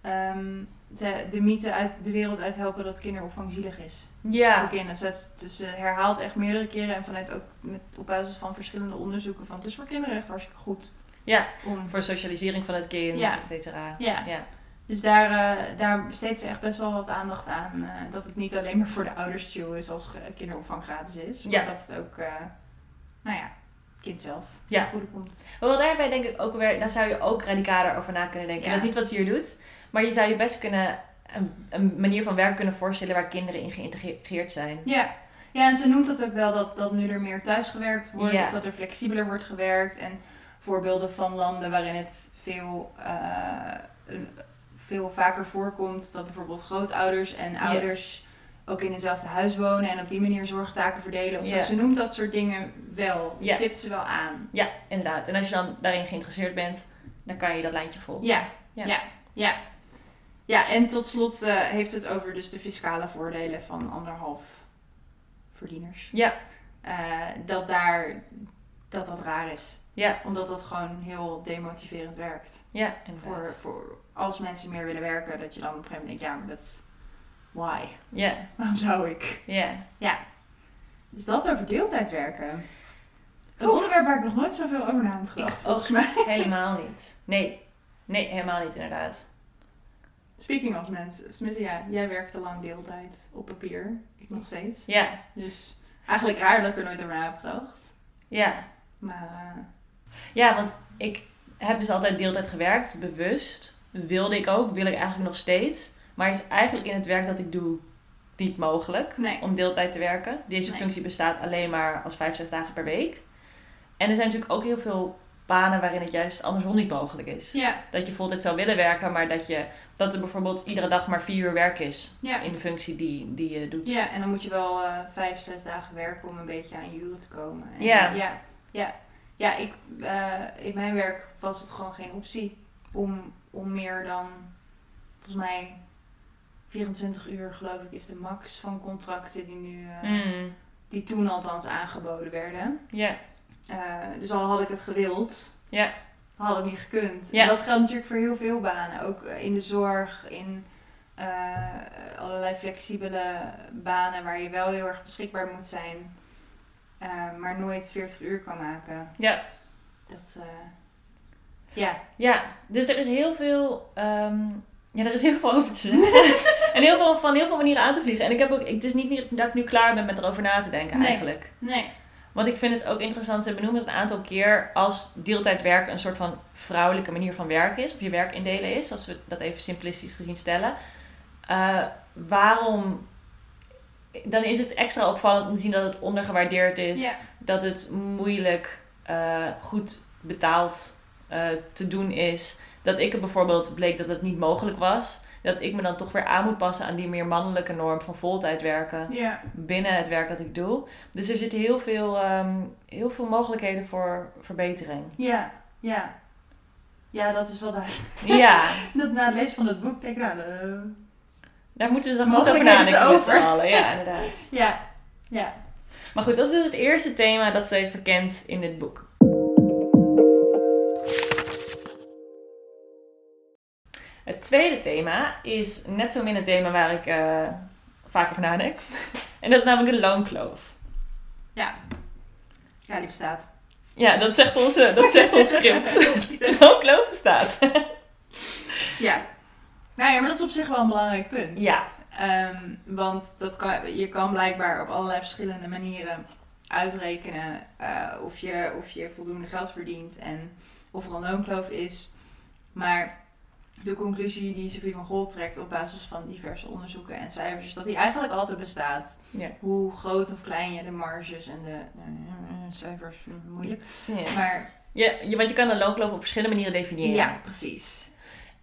Ehm, ze, de mythe uit de wereld uit helpen dat kinderopvang zielig is. Ja, voor kinderen. Dus, dus ze herhaalt echt meerdere keren en vanuit ook met, op basis van verschillende onderzoeken van het is voor kinderen echt hartstikke goed ja, om. voor socialisering van het kind, Ja. et cetera. Ja, Ja. Dus daar, eh, daar besteedt ze echt best wel wat aandacht aan. eh, dat het niet alleen maar voor de ouders chill is als kinderopvang gratis is, maar Ja. dat het ook, eh, nou ja, kind zelf Ja. ten goede komt. Wel daarbij denk ik ook weer, daar zou je ook radicaler over na kunnen denken. Ja. Dat is niet wat ze hier doet, maar je zou je best kunnen een, een manier van werk kunnen voorstellen waar kinderen in geïntegreerd zijn. Ja. ja, en ze noemt het ook wel dat, dat nu er meer thuisgewerkt wordt, Ja. of dat er flexibeler wordt gewerkt. En voorbeelden van landen waarin het veel, een- veel vaker voorkomt dat bijvoorbeeld grootouders en ouders ook in eenzelfde huis wonen en op die manier zorgtaken verdelen. Of. Ze noemt dat soort dingen wel, Ja. stipt ze wel aan. Ja, inderdaad. En als je dan daarin geïnteresseerd bent, dan kan je dat lijntje volgen. Ja, Ja. ja, ja. ja. en tot slot eh, heeft het over dus de fiscale voordelen van anderhalf verdieners. Ja, Eh, dat daar dat dat raar is. Ja, Omdat dat gewoon heel demotiverend werkt. ja, Voor, inderdaad. voor als mensen meer willen werken, dat je dan op een gegeven moment denkt, ja, maar dat is why? Ja, Waarom zou ik? ja. Dus dat over deeltijd werken. Een onderwerp waar ik nog nooit zoveel over na heb gedacht, Ik volgens mij. Helemaal niet. Nee. Nee, helemaal niet inderdaad. Speaking of mensen, tenminste ja, jij werkt te lang deeltijd op papier. Ik nog steeds. Ja, Dus eigenlijk raar dat ik er nooit over na heb gedacht. ja. Maar eh, Ja, want ik heb dus altijd deeltijd gewerkt, bewust. Wilde ik ook, wil ik eigenlijk nog steeds. Maar is eigenlijk in het werk dat ik doe niet mogelijk nee. om deeltijd te werken. Deze Nee. functie bestaat alleen maar als vijf, zes dagen per week. En er zijn natuurlijk ook heel veel banen waarin het juist andersom niet mogelijk is. Ja, Dat je voltijd zou willen werken, maar dat, je, dat er bijvoorbeeld iedere dag maar vier uur werk is ja. in de functie die, die je doet. Ja, en dan moet je wel eh, vijf, zes dagen werken om een beetje aan je uren te komen. En, Ja. ja, ja. Ja, ik, eh, in mijn werk was het gewoon geen optie om, om meer dan, volgens mij, 24 uur geloof ik is de max van contracten die nu, eh, Mm, die toen althans aangeboden werden. ja, Eh, dus al had ik het gewild, ja, had het niet gekund. Ja. En dat geldt natuurlijk voor heel veel banen. Ook in de zorg, in allerlei flexibele banen waar je wel heel erg beschikbaar moet zijn. Eh, maar nooit 40 uur kan maken. ja. Dat, eh, ja. Ja, dus er is heel veel, ehm, ja, er is heel veel over te zeggen. en heel veel, van heel veel manieren aan te vliegen. En ik heb ook, het is niet meer dat ik nu klaar ben met erover na te denken Nee. eigenlijk. Nee. Want ik vind het ook interessant, ze benoemen het een aantal keer als deeltijd werken een soort van vrouwelijke manier van werken is. Of je werk indelen is, als we dat even simplistisch gezien stellen. Eh, waarom, dan is het extra opvallend om te zien dat het ondergewaardeerd is. Ja. Dat het moeilijk eh, goed betaald eh, te doen is. Dat ik het bijvoorbeeld bleek dat het niet mogelijk was. Dat ik me dan toch weer aan moet passen aan die meer mannelijke norm van voltijd werken Ja. binnen het werk dat ik doe. Dus er zitten heel veel, ehm, heel veel mogelijkheden voor verbetering. Ja. Ja. Ja, dat is wel duidelijk. Ja, Dat na het lezen van het boek denk ik, nou, eh, daar moeten ze goed over nadenken met z'n over. allen. Ja, inderdaad. ja. Ja. Maar goed, dat is dus het eerste thema dat zij verkent in dit boek. Het tweede thema is net zo min een thema waar ik uh, vaak over nadenk. En dat is namelijk de loonkloof. Ja. Ja, die bestaat. Ja, dat zegt, onze, dat zegt ons script. de loonkloof bestaat. ja. Nou ja, maar dat is op zich wel een belangrijk punt. Ja. Um, want dat kan, je kan blijkbaar op allerlei verschillende manieren uitrekenen uh, of, je, of je voldoende geld verdient en of er een loonkloof is. Maar de conclusie die Sophie van Gol trekt op basis van diverse onderzoeken en cijfers is dat die eigenlijk altijd bestaat. Ja. Hoe groot of klein je de marges en de uh, cijfers, moeilijk. Ja. Maar, ja, je, want je kan een loonkloof op verschillende manieren definiëren. Ja, precies.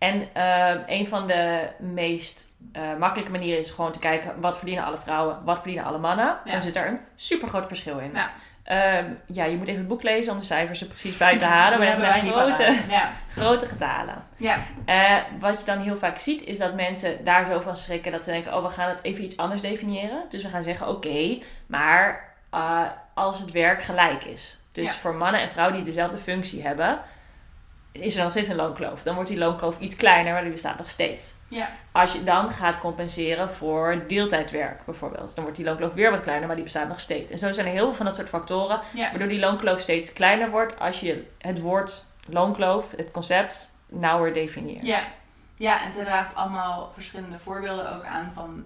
En uh, een van de meest uh, makkelijke manieren is gewoon te kijken wat verdienen alle vrouwen, wat verdienen alle mannen. Ja. Dan zit er een super groot verschil in. Ja. Uh, ja, je moet even het boek lezen om de cijfers er precies bij te halen. Maar dat zijn grote, ja. grote getalen. Ja. Uh, wat je dan heel vaak ziet, is dat mensen daar zo van schrikken dat ze denken: oh, we gaan het even iets anders definiëren. Dus we gaan zeggen: oké, okay, maar uh, als het werk gelijk is. Dus voor mannen en vrouwen die dezelfde functie hebben, is er nog steeds een loonkloof. Dan wordt die loonkloof iets kleiner, maar die bestaat nog steeds. Ja. Als je dan gaat compenseren voor deeltijdwerk bijvoorbeeld, dan wordt die loonkloof weer wat kleiner, maar die bestaat nog steeds. En zo zijn er heel veel van dat soort factoren, Ja. waardoor die loonkloof steeds kleiner wordt als je het woord loonkloof, het concept, nauwer definieert. Ja. ja, en ze draagt allemaal verschillende voorbeelden ook aan van,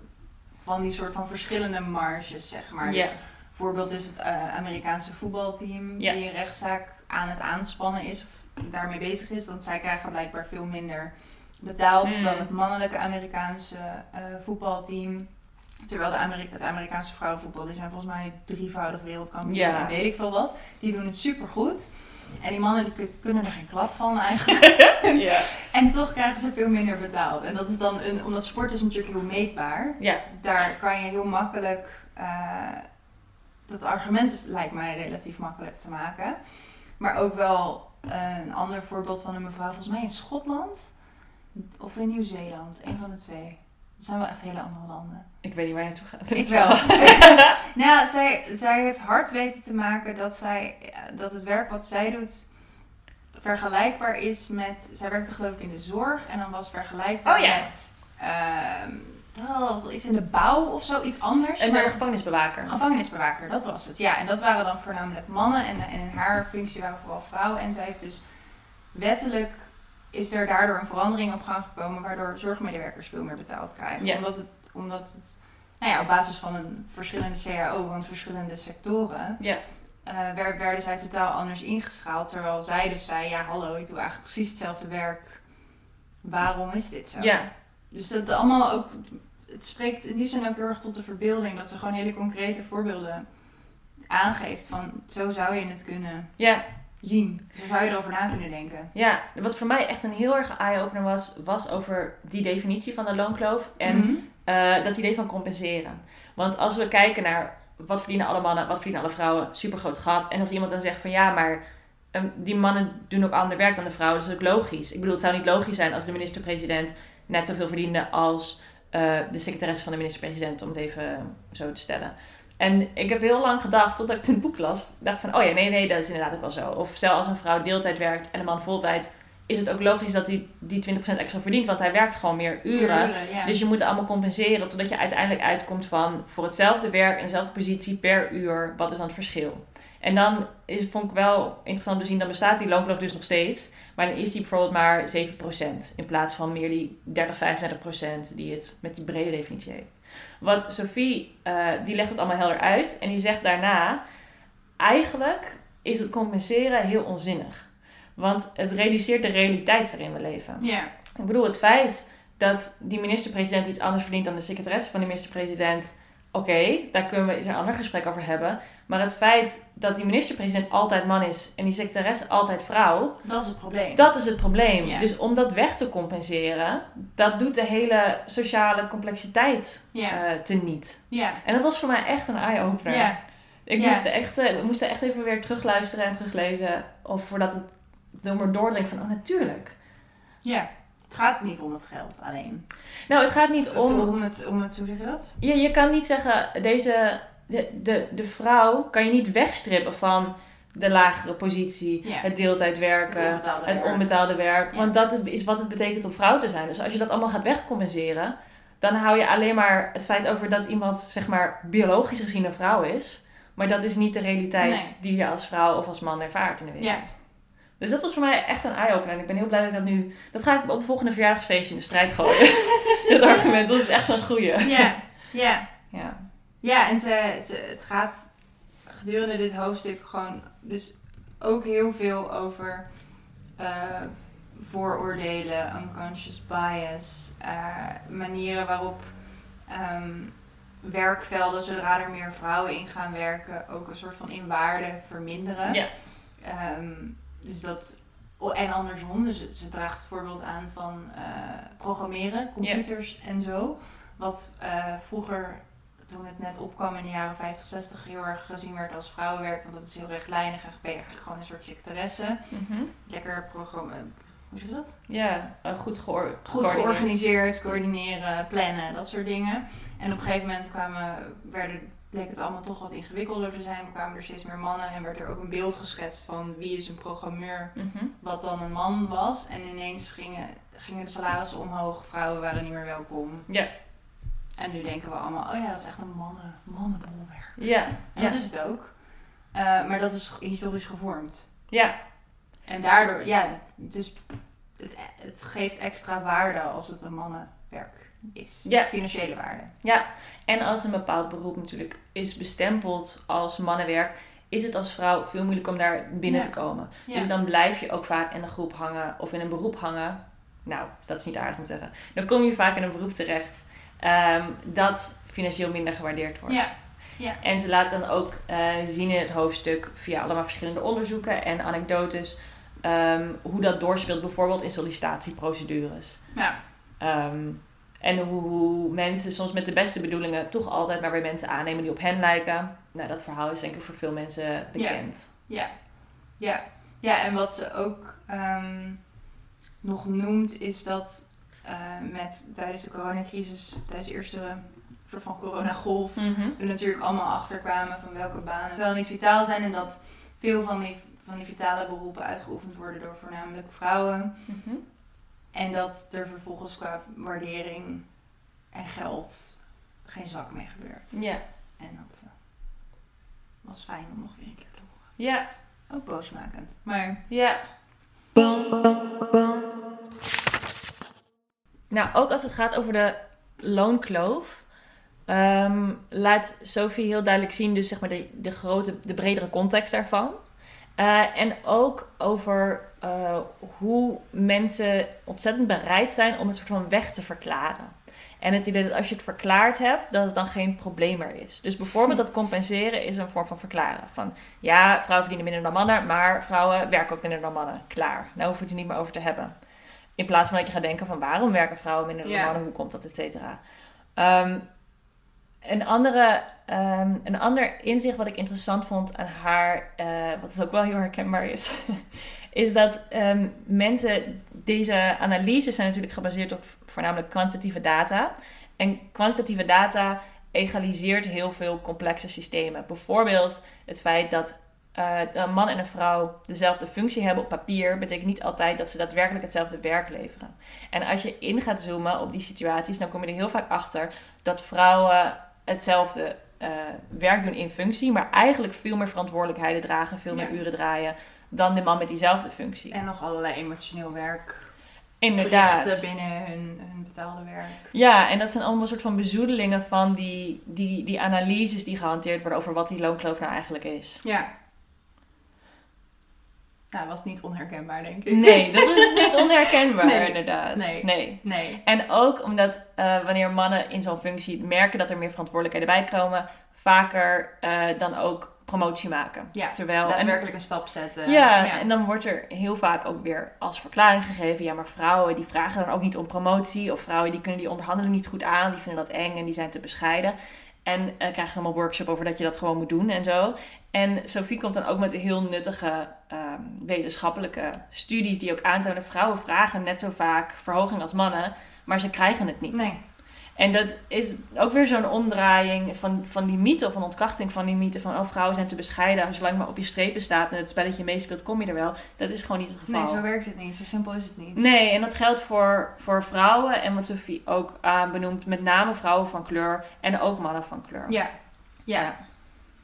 van die soort van verschillende marges, zeg maar. Ja. Dus voorbeeld is het eh, Amerikaanse voetbalteam Ja. die een rechtszaak aan het aanspannen is of daarmee bezig is. Want zij krijgen blijkbaar veel minder betaald Hmm. dan het mannelijke Amerikaanse eh, voetbalteam. Terwijl de Ameri- het Amerikaanse vrouwenvoetbal, die zijn volgens mij drievoudig wereldkampioen Ja. en weet ik veel wat. Die doen het supergoed. En die mannen die kunnen er geen klap van eigenlijk. ja. En toch krijgen ze veel minder betaald. En dat is dan, een, omdat sport is natuurlijk heel meetbaar. ja. Daar kan je heel makkelijk, eh, dat argument is, lijkt mij relatief makkelijk te maken. Maar ook wel eh, een ander voorbeeld van een mevrouw, volgens mij in Schotland of in Nieuw-Zeeland. Een van de twee. Dat zijn wel echt hele andere landen. Ik weet niet waar je naartoe gaat. Ik wel. nou, zij, zij heeft hard weten te maken dat, zij, eh, dat het werk wat zij doet vergelijkbaar is met... Zij werkte geloof ik in de zorg en dan was vergelijkbaar Oh ja. met... ehm, oh, iets in de bouw of zo, iets anders. Een maar- gevangenisbewaker. Gevangenisbewaker, dat was het. Ja, en dat waren dan voornamelijk mannen en, en in haar functie waren vooral vrouwen. En zij heeft dus wettelijk is er daardoor een verandering op gang gekomen waardoor zorgmedewerkers veel meer betaald krijgen. Ja. Omdat het, omdat het nou ja, op basis van een verschillende CAO, want verschillende sectoren, Ja. eh, wer- werden zij totaal anders ingeschaald. Terwijl zij dus zei, ja hallo, ik doe eigenlijk precies hetzelfde werk. Waarom is dit zo? Ja. Dus dat allemaal ook, het spreekt in die zin ook heel erg tot de verbeelding. Dat ze gewoon hele concrete voorbeelden aangeeft van zo zou je het kunnen Ja. zien. Zo zou je erover na kunnen denken. Ja, wat voor mij echt een heel erg eye-opener was, was over die definitie van de loonkloof en Mhm. eh, dat idee van compenseren. Want als we kijken naar wat verdienen alle mannen, wat verdienen alle vrouwen, super groot gat. En als iemand dan zegt van ja, maar ehm, die mannen doen ook ander werk dan de vrouwen, dus dat is ook logisch. Ik bedoel, het zou niet logisch zijn als de minister-president net zoveel verdiende als eh, de secretaresse van de minister-president, om het even zo te stellen. En ik heb heel lang gedacht, totdat ik dit boek las, dacht van, oh ja, nee, nee, dat is inderdaad ook wel zo. Of stel als een vrouw deeltijd werkt en een man voltijd, is het ook logisch dat hij die 20% extra verdient, want hij werkt gewoon meer uren. ja. Dus je moet het allemaal compenseren, totdat je uiteindelijk uitkomt van voor hetzelfde werk en dezelfde positie per uur, wat is dan het verschil? En dan is, vond ik wel interessant te zien, dan bestaat die loonkloof dus nog steeds, maar dan is die bijvoorbeeld maar 7% in plaats van meer die 30, 35% die het met die brede definitie heeft. Wat Sophie, eh, die legt het allemaal helder uit en die zegt daarna, eigenlijk is het compenseren heel onzinnig. Want het reduceert de realiteit waarin we leven. ja. Ik bedoel, het feit dat die minister-president iets anders verdient dan de secretaresse van de minister-president. Oké, daar kunnen we eens een ander gesprek over hebben. Maar het feit dat die minister-president altijd man is en die secretaresse altijd vrouw, Dat is het probleem. dat is het probleem. Ja. Dus om dat weg te compenseren, dat doet de hele sociale complexiteit ja. eh teniet. ja. En dat was voor mij echt een eye-opener. Ja. Ik moest, er echt, eh, moest er echt even weer terugluisteren en teruglezen. Of voordat het door me doordringt van, oh natuurlijk. ja. Het gaat niet om het geld alleen. Nou, het gaat niet Om, om... het, om het, hoe zeg je dat? Je, je kan niet zeggen, deze de, de, de vrouw kan je niet wegstrippen van de lagere positie, Ja. het deeltijd werken, Het onbetaalde het werk. onbetaalde werk. Ja. Want dat is wat het betekent om vrouw te zijn. Dus als je dat allemaal gaat wegcompenseren, dan hou je alleen maar het feit over dat iemand, zeg maar, biologisch gezien een vrouw is. Maar dat is niet de realiteit Nee. die je als vrouw of als man ervaart in de wereld. Dus dat was voor mij echt een eye-opener. En ik ben heel blij dat ik dat nu... Dat ga ik op het volgende verjaardagsfeestje in de strijd gooien. Dit argument, dat is echt een goeie. Ja, ja. Ja. Ja, en ze, ze, het gaat gedurende dit hoofdstuk gewoon dus ook heel veel over eh, vooroordelen, unconscious bias, eh, manieren waarop ehm, werkvelden, zodra er meer vrouwen in gaan werken, ook een soort van in waarde verminderen. Ja. Ehm, dus dat, oh, en andersom, dus ze draagt het voorbeeld aan van eh, programmeren, computers en zo. Wat eh, vroeger, toen het net opkwam in de jaren 50, 60, heel erg gezien werd als vrouwenwerk. Want dat is heel rechtlijnig en ben je eigenlijk gewoon een soort secretaresse. Mhm. Lekker programma, hoe zeg je dat? Ja, eh, goed, geor Goed georganiseerd, coördineren, plannen, dat soort dingen. En op een gegeven moment kwamen, werden, bleek het allemaal toch wat ingewikkelder te zijn. Er kwamen er steeds meer mannen en werd er ook een beeld geschetst van wie is een programmeur, Mhm. wat dan een man was. En ineens gingen, gingen de salarissen omhoog, vrouwen waren niet meer welkom. Ja. En nu denken we allemaal, oh ja, dat is echt een mannen, mannenbolwerk. Ja. En Ja. dat is het ook. Eh, maar dat is historisch gevormd. ja. En daardoor, ja, het, het, het geeft extra waarde als het een mannenwerk is. Ja. Financiële waarde. Ja, en als een bepaald beroep natuurlijk is bestempeld als mannenwerk, is het als vrouw veel moeilijker om daar binnen Ja. te komen. Ja. Dus dan blijf je ook vaak in een groep hangen of in een beroep hangen. Nou, dat is niet aardig om te zeggen. Dan kom je vaak in een beroep terecht ehm, dat financieel minder gewaardeerd wordt. Ja. Ja. En ze laat dan ook eh, zien in het hoofdstuk via allemaal verschillende onderzoeken en anekdotes ehm, hoe dat doorspeelt bijvoorbeeld in sollicitatieprocedures. Ja. Ehm, en hoe, mensen soms met de beste bedoelingen toch altijd maar bij mensen aannemen die op hen lijken. Nou, dat verhaal is denk ik voor veel mensen bekend. Ja. Ja. Ja, en wat ze ook ehm, nog noemt is dat eh, met, tijdens de coronacrisis, tijdens de eerste soort van coronagolf, Mhm. we natuurlijk allemaal achterkwamen van welke banen wel niet vitaal zijn. En dat veel van die, van die vitale beroepen uitgeoefend worden door voornamelijk vrouwen. Mhm. En dat er vervolgens qua waardering en geld geen zak mee gebeurt. Ja. En dat eh, was fijn om nog weer een keer te horen. Ja. Ook boosmakend. Maar Ja. Nou, ook als het gaat over de loonkloof, ehm, laat Sophie heel duidelijk zien, dus zeg maar de, de grote, de bredere context daarvan. Eh, en ook over eh, hoe mensen ontzettend bereid zijn om een soort van weg te verklaren. En het idee dat als je het verklaard hebt, dat het dan geen probleem meer is. Dus bijvoorbeeld dat compenseren is een vorm van verklaren. Van ja, vrouwen verdienen minder dan mannen, maar vrouwen werken ook minder dan mannen. Klaar. Nou hoef je het er niet meer over te hebben. In plaats van dat je gaat denken van waarom werken vrouwen minder dan Ja. mannen, hoe komt dat, et cetera. Ehm, een, andere, ehm, een ander inzicht wat ik interessant vond aan haar, eh, wat dus ook wel heel herkenbaar is, is dat ehm, mensen, deze analyses zijn natuurlijk gebaseerd op voornamelijk kwantitatieve data. En kwantitatieve data egaliseert heel veel complexe systemen. Bijvoorbeeld het feit dat eh, een man en een vrouw dezelfde functie hebben op papier, betekent niet altijd dat ze daadwerkelijk hetzelfde werk leveren. En als je in gaat zoomen op die situaties, dan kom je er heel vaak achter dat vrouwen hetzelfde eh, werk doen in functie, maar eigenlijk veel meer verantwoordelijkheden dragen, veel meer Ja. uren draaien dan de man met diezelfde functie. en nog allerlei emotioneel werk Inderdaad. binnen hun, hun betaalde werk. Ja, en dat zijn allemaal een soort van bezoedelingen van die, die, die analyses die gehanteerd worden over wat die loonkloof nou eigenlijk is. Ja. Nou, was niet onherkenbaar, denk ik. Nee, dat is niet onherkenbaar, Nee. inderdaad. Nee. nee. Nee. En ook omdat eh, wanneer mannen in zo'n functie merken dat er meer verantwoordelijkheden bij komen, vaker eh, dan ook promotie maken. Ja, Terwijl, en- Daadwerkelijk een stap zetten. ja, en dan wordt er heel vaak ook weer als verklaring gegeven, ja, maar vrouwen die vragen dan ook niet om promotie, of vrouwen die kunnen die onderhandelen niet goed aan, die vinden dat eng en die zijn te bescheiden. En eh, krijgen ze allemaal workshop over dat je dat gewoon moet doen en zo. En Sophie komt dan ook met heel nuttige ehm, wetenschappelijke studies die ook aantonen, vrouwen vragen net zo vaak verhoging als mannen, maar ze krijgen het niet. Nee. En dat is ook weer zo'n omdraaiing van, van die mythe, of een ontkrachting van die mythe van oh, vrouwen zijn te bescheiden. Zolang je maar op je strepen staat en het spelletje meespeelt, kom je er wel. Dat is gewoon niet het geval. Nee, zo werkt het niet. Zo simpel is het niet. Nee, en dat geldt voor, voor vrouwen en wat Sophie ook uh, benoemt, met name vrouwen van kleur en ook mannen van kleur. Ja, ja,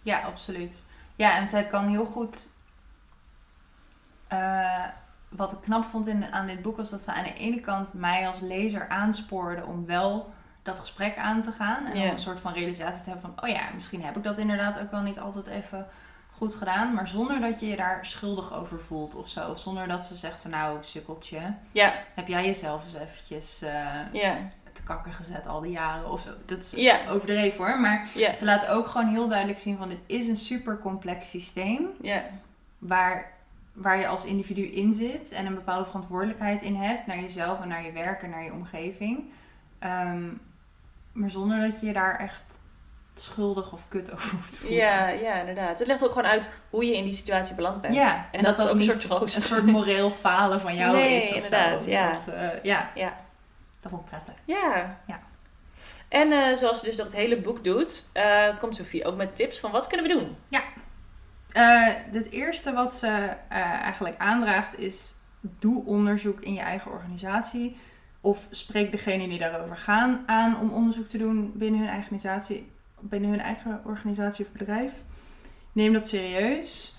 ja, absoluut. Ja, en zij kan heel goed. Uh, wat ik knap vond in, aan dit boek was dat ze aan de ene kant mij als lezer aanspoorde om wel dat gesprek aan te gaan. En Ja. een soort van realisatie te hebben van, oh ja, misschien heb ik dat inderdaad ook wel niet altijd even goed gedaan. Maar zonder dat je je daar schuldig over voelt of zo. Of zonder dat ze zegt van, nou, sukkeltje, Ja, heb jij jezelf eens eventjes eh, ja, te kakken gezet al die jaren of zo. Dat is Ja. overdreven hoor, maar ze laten ook gewoon heel duidelijk zien van, dit is een super complex systeem ja. waar, waar je als individu in zit en een bepaalde verantwoordelijkheid in hebt naar jezelf en naar je werk en naar je omgeving. Ehm, maar zonder dat je je daar echt schuldig of kut over hoeft te voelen. Ja, ja, inderdaad. Het legt ook gewoon uit hoe je in die situatie beland bent. Ja, en, dat, is ook een soort troost. Een soort moreel falen van jou Nee, is. Of inderdaad, zo. ja. Dat, eh, ja. Ja. Dat vond ik prettig. Ja. Ja. En eh, zoals ze dus het hele boek doet, eh, komt Sophie ook met tips van wat kunnen we doen? Eh, het eerste wat ze eigenlijk aandraagt is: doe onderzoek in je eigen organisatie. Of spreek degene die daarover gaan aan om onderzoek te doen binnen hun eigen organisatie, binnen hun eigen organisatie of bedrijf. Neem dat serieus.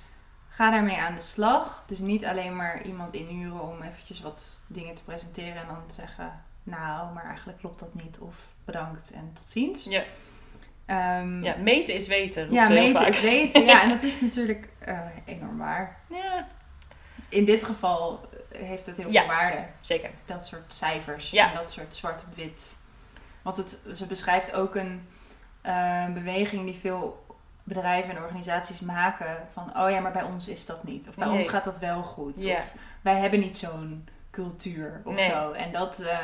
Ga daarmee aan de slag. Dus niet alleen maar iemand inhuren om eventjes wat dingen te presenteren en dan zeggen: Nou, maar eigenlijk klopt dat niet. Of bedankt en tot ziens. Ja. Ehm, Ja, meten is weten. ja, meten vaak. is weten. Ja, en dat is natuurlijk eh, enorm waar. Ja, In dit geval heeft het heel Ja. veel waarde. zeker. Dat soort cijfers Ja. en dat soort zwart op wit. Want het, ze beschrijft ook een eh, beweging die veel bedrijven en organisaties maken. Van, oh ja, maar bij ons is dat niet. Of bij Nee. ons gaat dat wel goed. Of wij hebben niet zo'n cultuur of Nee. zo. En dat, eh,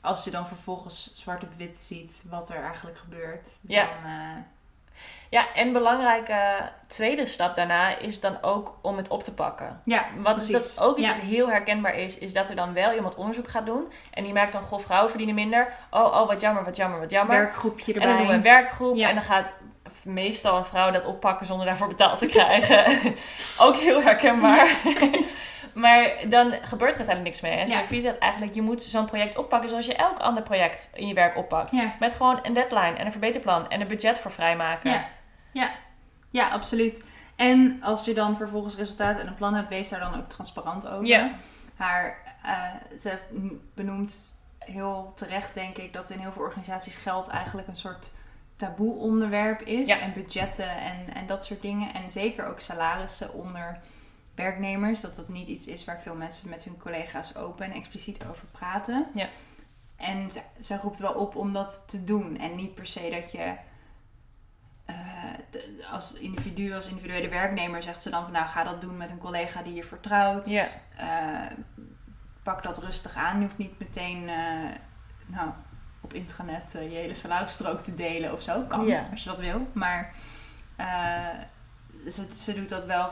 als je dan vervolgens zwart op wit ziet wat er eigenlijk gebeurt. Ja. Dan, eh, Ja, en belangrijke tweede stap daarna is dan ook om het op te pakken. ja, Wat precies. dat ook iets Ja. wat heel herkenbaar is, is dat er dan wel iemand onderzoek gaat doen. En die merkt dan, goh, vrouwen verdienen minder. Oh, oh, wat jammer, wat jammer, wat jammer. werkgroepje en erbij. dan doen we een werkgroep. Ja. En dan gaat meestal een vrouw dat oppakken zonder daarvoor betaald te krijgen. ook heel herkenbaar. maar dan gebeurt er uiteindelijk niks mee. En Ja. Sophie zegt eigenlijk, je moet zo'n project oppakken zoals je elk ander project in je werk oppakt. Ja. Met gewoon een deadline en een verbeterplan en een budget voor vrijmaken. Ja. Ja. ja, absoluut. En als je dan vervolgens resultaten en een plan hebt, wees daar dan ook transparant over. Ja. Haar, eh, ze benoemt heel terecht, denk ik, dat in heel veel organisaties geld eigenlijk een soort taboe onderwerp is. Ja. En budgetten en, en dat soort dingen. En zeker ook salarissen onder werknemers. Dat dat niet iets is waar veel mensen met hun collega's open en expliciet over praten. Ja. En ze, roept wel op om dat te doen. En niet per se dat je eh, als individu, als individuele werknemer zegt ze dan van nou ga dat doen met een collega die je vertrouwt. Ja. Eh, pak dat rustig aan. Je hoeft niet meteen eh, nou, op intranet je hele salarisstrook te delen of zo. Kan, Ja. als je dat wil. Maar ze, ze doet dat wel.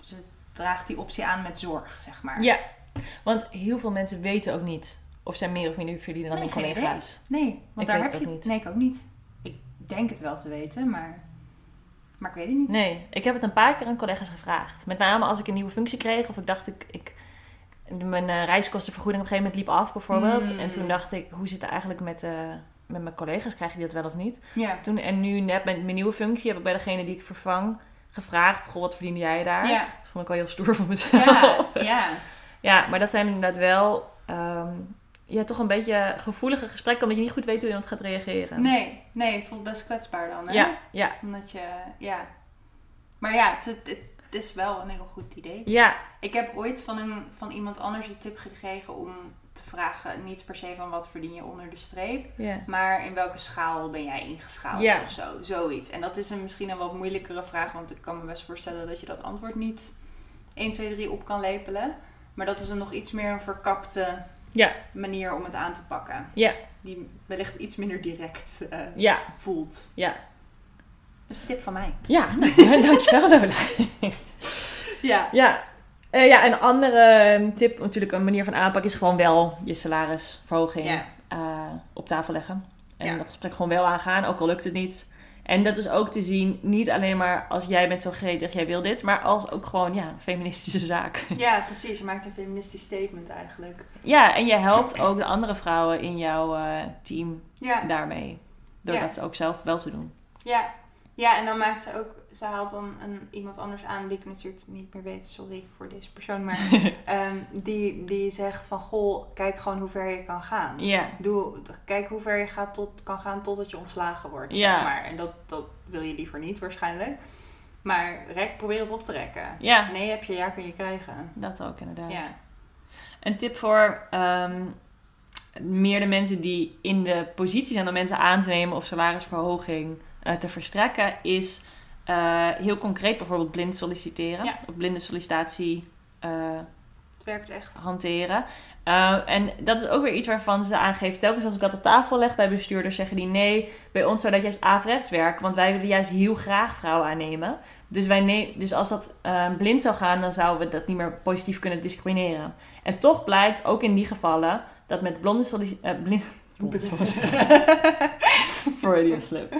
Ze draagt die optie aan met zorg, zeg maar. Ja, want heel veel mensen weten ook niet of zij meer of minder verdienen dan Nee, hun collega's. Nee, want Ik daar weet heb het je ook niet. Nee, ik ook niet. Ik denk het wel te weten, maar, maar ik weet het niet. Nee, ik heb het een paar keer aan collega's gevraagd. Met name als ik een nieuwe functie kreeg of ik dacht ik... ik mijn eh, reiskostenvergoeding op een gegeven moment liep af bijvoorbeeld. Mm. En toen dacht ik, hoe zit het eigenlijk met, eh, met mijn collega's? Krijg je dat wel of niet? Ja. Toen, en nu net met mijn nieuwe functie heb ik bij degene die ik vervang gevraagd... Goh, wat verdiende jij daar? Ja. Dat vond ik wel heel stoer van mezelf. Ja, ja. Ja, maar dat zijn inderdaad wel... ehm, ja, toch een beetje gevoelige gesprekken... omdat je niet goed weet hoe iemand gaat reageren. Nee, nee, het voelt best kwetsbaar dan, hè? Ja, ja, Omdat je, ja. Maar ja, het, het, het is wel een heel goed idee. ja, Ik heb ooit van, een, van iemand anders de tip gekregen om te vragen, niet per se van wat verdien je onder de streep, maar in welke schaal ben jij ingeschaald of zo, zoiets. En dat is een, misschien een wat moeilijkere vraag, want ik kan me best voorstellen dat je dat antwoord niet 1, 2, 3 op kan lepelen. Maar dat is een nog iets meer een verkapte manier om het aan te pakken. Ja. Die wellicht iets minder direct eh, voelt. ja. Dus een tip van mij. Ja, dankjewel Lola. Ja. Ja. Eh, ja, een andere tip, natuurlijk een manier van aanpak, is gewoon wel je salarisverhoging eh, op tafel leggen. En dat gesprek gewoon wel aangaan, ook al lukt het niet. En dat is ook te zien, niet alleen maar als jij bent zo gretig, jij wil dit, maar als ook gewoon, ja, een feministische zaak. Ja, precies. Je maakt een feministisch statement eigenlijk. Ja, en je helpt ook de andere vrouwen in jouw eh, team Ja, daarmee. Door Ja. dat ook zelf wel te doen. ja. Ja, en dan maakt ze ook... Ze haalt dan een, iemand anders aan die ik natuurlijk niet meer weet. Sorry voor deze persoon. Maar ehm, die, die zegt van... Goh, kijk gewoon hoe ver je kan gaan. Doe, kijk hoe ver je gaat tot, kan gaan totdat je ontslagen wordt. Zeg maar. En dat, dat wil je liever niet waarschijnlijk. Maar rek, probeer het op te rekken. ja, Nee heb je, ja kun je krijgen. dat ook inderdaad. Ja. Een tip voor ehm, meer de mensen die in de positie zijn om mensen aan te nemen of salarisverhoging eh, te verstrekken, is eh, heel concreet bijvoorbeeld blind solliciteren. Ja. Of blinde sollicitatie eh, Het werkt echt. hanteren. Eh, en dat is ook weer iets waarvan ze aangeeft, telkens als ik dat op tafel leg bij bestuurders, zeggen die nee, bij ons zou dat juist averechts werken, want wij willen juist heel graag vrouwen aannemen. Dus, wij ne- dus als dat eh, blind zou gaan, dan zouden we dat niet meer positief kunnen discrimineren. En toch blijkt, ook in die gevallen, dat met blonde sollicitatie... blind, blonde sollicitatie. Freudian slip.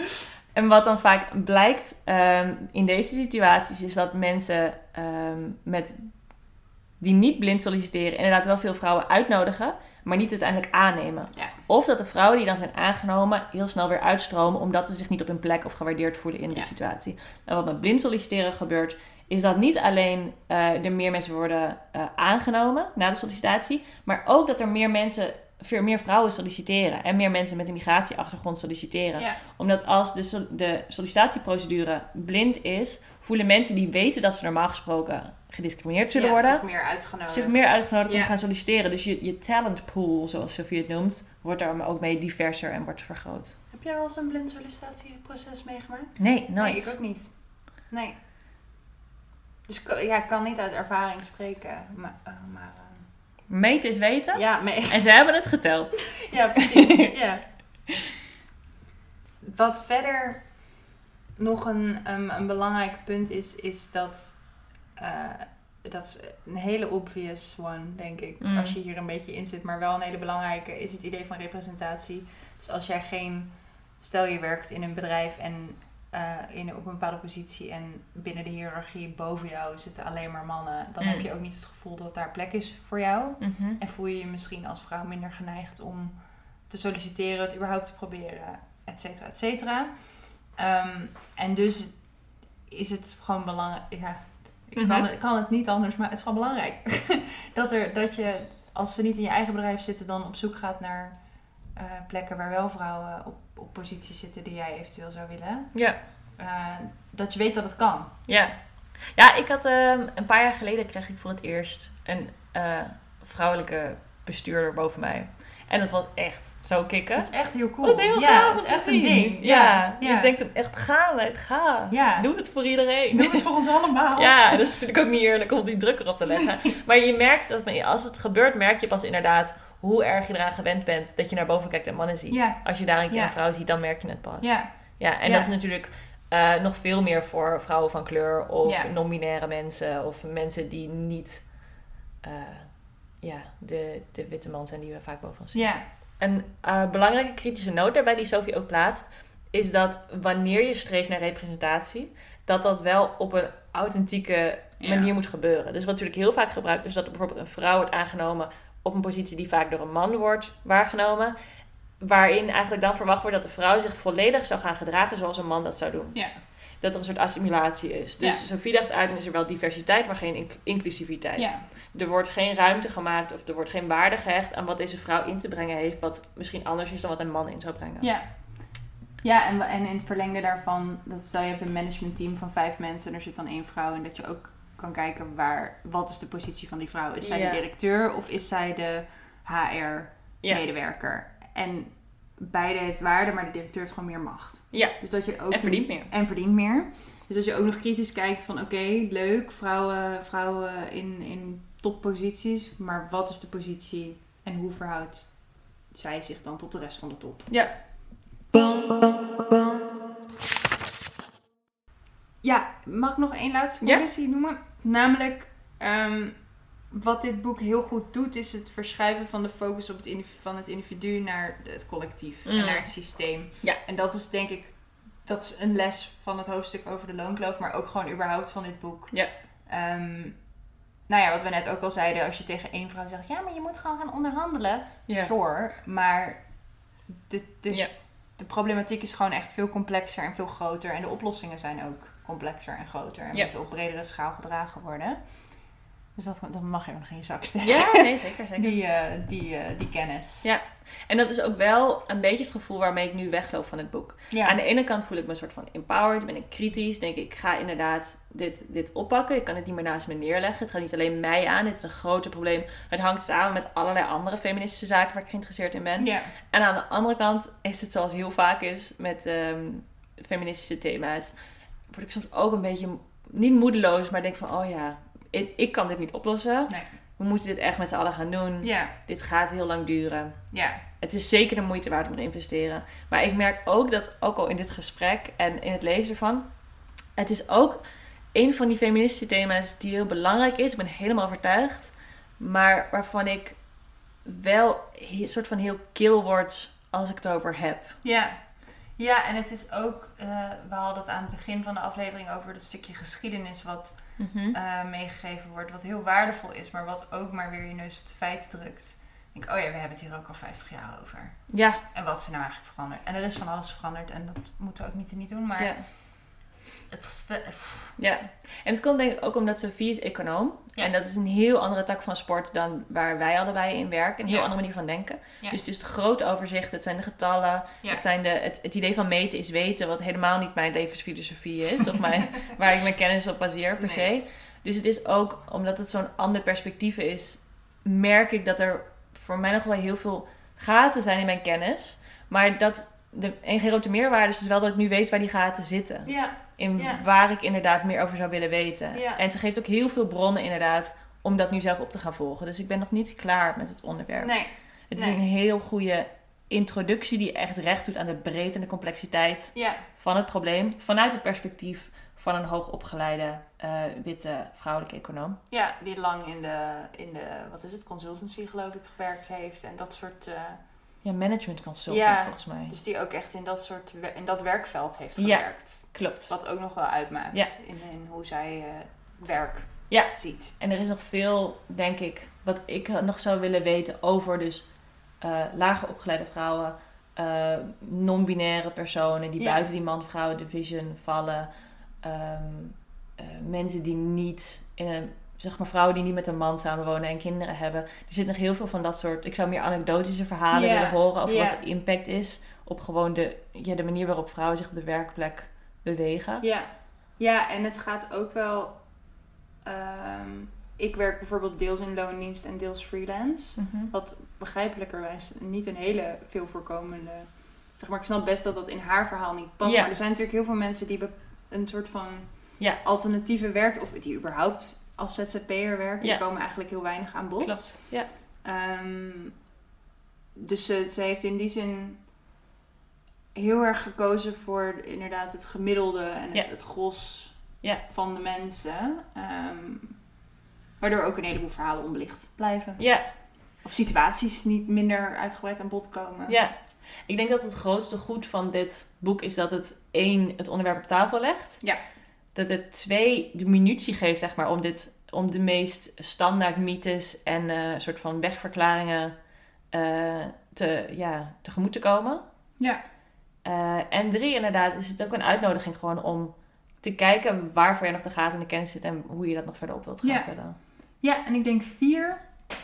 En wat dan vaak blijkt ehm, in deze situaties, is dat mensen ehm, met die niet blind solliciteren, inderdaad wel veel vrouwen uitnodigen, maar niet uiteindelijk aannemen. Ja. Of dat de vrouwen die dan zijn aangenomen heel snel weer uitstromen, omdat ze zich niet op hun plek of gewaardeerd voelen in Ja. situatie. En wat met blind solliciteren gebeurt, is dat niet alleen eh, er meer mensen worden eh, aangenomen na de sollicitatie, maar ook dat er meer mensen, veel meer vrouwen solliciteren en meer mensen met een migratieachtergrond solliciteren Ja. omdat als de, sol- de sollicitatieprocedure blind is, voelen mensen die weten dat ze normaal gesproken gediscrimineerd zullen Ja, worden, zich meer uitgenodigd. zich meer uitgenodigd om te gaan solliciteren. Dus je, je talentpool, zoals Sophie het noemt, wordt daar ook mee diverser en wordt vergroot. Heb jij wel eens een blind sollicitatieproces meegemaakt? Nee, nooit. Nee, ik ook niet. Nee. Dus ja, ik kan niet uit ervaring spreken. Maar, eh, maar Meten is weten. ja, mee. En ze hebben het geteld. ja, precies. ja. Wat verder nog een, um, een belangrijk punt is, is dat... eh, dat is een hele obvious one, denk ik. Mm. Als je hier een beetje in zit. Maar wel een hele belangrijke is het idee van representatie. Dus als jij geen... Stel je werkt in een bedrijf en eh, in, op een bepaalde positie... en binnen de hiërarchie boven jou zitten alleen maar mannen... dan Mm. heb je ook niet het gevoel dat daar plek is voor jou. Mhm. En voel je je misschien als vrouw minder geneigd om te solliciteren, het überhaupt te proberen, et cetera, et cetera. Ehm, en dus is het gewoon belangrijk. Ja, ik kan, Mhm. het, kan het niet anders, maar het is gewoon belangrijk. dat, er, dat je, als ze niet in je eigen bedrijf zitten, dan op zoek gaat naar eh, plekken waar wel vrouwen op, op posities zitten die jij eventueel zou willen. Ja. Eh, dat je weet dat het kan. Ja. Ja, ik had ehm, een paar jaar geleden kreeg ik voor het eerst een eh, vrouwelijke bestuurder boven mij. En dat was echt zo kicken. Dat is echt heel cool. Dat is heel ja, gaaf het is echt zien. een ding. Ja, ja. je denkt echt, ga het, ga. Ja. Doe het voor iedereen. Doe het voor ons allemaal. Ja, dat is natuurlijk ook niet eerlijk om die druk erop te leggen. Maar je merkt dat als het gebeurt, merk je pas inderdaad hoe erg je eraan gewend bent dat je naar boven kijkt en mannen ziet. Ja. Als je daar een keer Ja. een vrouw ziet, dan merk je het pas. Ja. Ja, en dat is natuurlijk eh, nog veel meer voor vrouwen van kleur of non-binaire mensen of mensen die niet eh, ja, de, de witte man zijn die we vaak boven ons zien. Ja. Een eh, belangrijke kritische noot daarbij die Sophie ook plaatst, is dat wanneer je streeft naar representatie, dat dat wel op een authentieke Ja. manier moet gebeuren. Dus wat natuurlijk heel vaak gebruikt is dat er bijvoorbeeld een vrouw wordt aangenomen op een positie die vaak door een man wordt waargenomen. Waarin eigenlijk dan verwacht wordt dat de vrouw zich volledig zou gaan gedragen zoals een man dat zou doen. Ja. Dat er een soort assimilatie is. Dus Ja. Sophie dacht uit, dan is er wel diversiteit, maar geen inc- inclusiviteit. Ja. Er wordt geen ruimte gemaakt of er wordt geen waarde gehecht aan wat deze vrouw in te brengen heeft, wat misschien anders is dan wat een man in zou brengen. Ja. Ja, en, en in het verlengde daarvan, dat stel je hebt een managementteam van vijf mensen en er zit dan één vrouw en dat je ook kan kijken waar, wat is de positie van die vrouw? Is zij Ja. de directeur of is zij de Ja. HR-medewerker? En beide heeft waarde, maar de directeur heeft gewoon meer macht. Ja. Dus dat je ook En verdient meer. En verdient meer. Dus dat je ook nog kritisch kijkt van oké, leuk, vrouwen, vrouwen in, in topposities, maar wat is de positie en hoe verhoudt zij zich dan tot de rest van de top? Ja. Ja, mag ik nog één laatste Ja? conclusie noemen? Namelijk, ehm, wat dit boek heel goed doet, is het verschuiven van de focus op het van het individu naar het collectief en Mm. naar het systeem. Ja. En dat is denk ik, dat is een les van het hoofdstuk over de loonkloof, maar ook gewoon überhaupt van dit boek. Ja. Ehm, nou ja, wat we net ook al zeiden, als je tegen één vrouw zegt, ja, maar je moet gewoon gaan onderhandelen. Ja. Sure, maar de, de, Ja. de problematiek is gewoon echt veel complexer en veel groter. En de oplossingen zijn ook complexer en groter. En Ja. moeten op bredere schaal gedragen worden. Dus dat, dat mag je nog in je zak steken. Ja, nee, zeker, zeker. Die, eh, die, eh, die kennis. Ja. En dat is ook wel een beetje het gevoel waarmee ik nu wegloop van het boek. Ja. Aan de ene kant voel ik me een soort van empowered, ben ik kritisch, denk ik, ik ga inderdaad dit, dit oppakken. Ik kan het niet meer naast me neerleggen. Het gaat niet alleen mij aan, het is een groter probleem. Het hangt samen met allerlei andere feministische zaken waar ik geïnteresseerd in ben. ja. En aan de andere kant is het zoals heel vaak is met ehm, feministische thema's. Word ik soms ook een beetje, niet moedeloos, maar denk van, oh ja, ik, ik kan dit niet oplossen. Nee. We moeten dit echt met z'n allen gaan doen. Ja. Dit gaat heel lang duren. Ja. Het is zeker de moeite waard om te investeren. Maar ik merk ook dat, ook al in dit gesprek en in het lezen ervan, het is ook een van die feministische thema's die heel belangrijk is. Ik ben helemaal overtuigd. Maar waarvan ik wel een soort van heel kil word als ik het over heb. Ja. Ja, en het is ook, eh, we hadden het aan het begin van de aflevering over dat stukje geschiedenis wat eh, meegegeven wordt, wat heel waardevol is, maar wat ook maar weer je neus op de feiten drukt. Ik denk, oh ja, we hebben het hier ook al 50 jaar over. Ja, En wat is er nou eigenlijk veranderd? En er is van alles veranderd en dat moeten we ook niet en niet doen, maar ja, het ja. En het komt denk ik ook omdat Sophie is econoom. Ja. En dat is een heel andere tak van sport dan waar wij allebei in werken. Een heel Ja. andere manier van denken. Ja. Dus het is de grote overzicht. Het zijn de getallen. Het, zijn de, het, het idee van meten is weten. Wat helemaal niet mijn levensfilosofie is. Of mijn, waar ik mijn kennis op baseer per Nee. se. Dus het is ook, omdat het zo'n ander perspectief is... merk ik dat er voor mij nog wel heel veel gaten zijn in mijn kennis. Maar dat de een grote meerwaarde is dus wel dat ik nu weet waar die gaten zitten ja, in Ja. waar ik inderdaad meer over zou willen weten. Ja. En ze geeft ook heel veel bronnen inderdaad om dat nu zelf op te gaan volgen. Dus ik ben nog niet klaar met het onderwerp. nee, het is een heel goede introductie die echt recht doet aan de breedte en de complexiteit ja, van het probleem. Vanuit het perspectief van een hoogopgeleide eh, witte vrouwelijke econoom. ja, die lang in de, in de, wat is het, consultancy geloof ik gewerkt heeft en dat soort, eh, Ja, management consultant Ja. volgens mij. dus die ook echt in dat soort, in dat werkveld heeft Ja. gewerkt. Klopt. Wat ook nog wel uitmaakt Ja. in, in hoe zij eh, werk Ja. ziet. En er is nog veel, denk ik, wat ik nog zou willen weten over dus eh, lager opgeleide vrouwen, eh, non-binaire personen die buiten die man-vrouw division vallen, ehm, eh, mensen die niet in een, zeg maar vrouwen die niet met een man samenwonen en kinderen hebben. Er zit nog heel veel van dat soort. Ik zou meer anekdotische verhalen willen horen over wat de impact is op gewoon de, ja, de manier waarop vrouwen zich op de werkplek bewegen. Ja, ja en het gaat ook wel. ehm, ik werk bijvoorbeeld deels in loondienst en deels freelance. Mhm. Wat begrijpelijkerwijs niet een hele veel voorkomende. Zeg maar, ik snap best dat dat in haar verhaal niet past. Maar er zijn natuurlijk heel veel mensen die een soort van Ja. alternatieve werk. of die überhaupt als ZZP'er werken. Ja. Die komen eigenlijk heel weinig aan bod. Klopt. Ja. Ehm, dus ze, ze heeft in die zin heel erg gekozen voor inderdaad het gemiddelde en het, Ja. het gros Ja. van de mensen. Ehm, waardoor ook een heleboel verhalen onbelicht blijven. ja. Of situaties niet minder uitgebreid aan bod komen. Ja, ik denk dat het grootste goed van dit boek is dat het één, het onderwerp op tafel legt. Ja. Dat het twee, de munitie geeft, zeg maar, om, dit, om de meest standaard mythes en eh soort van wegverklaringen eh, te, ja, tegemoet te komen. Ja. Eh, en drie, inderdaad, is het ook een uitnodiging gewoon om te kijken waarvoor je nog de gaten in de kennis zit en hoe je dat nog verder op wilt gaan Ja. vullen. Ja, en ik denk vier.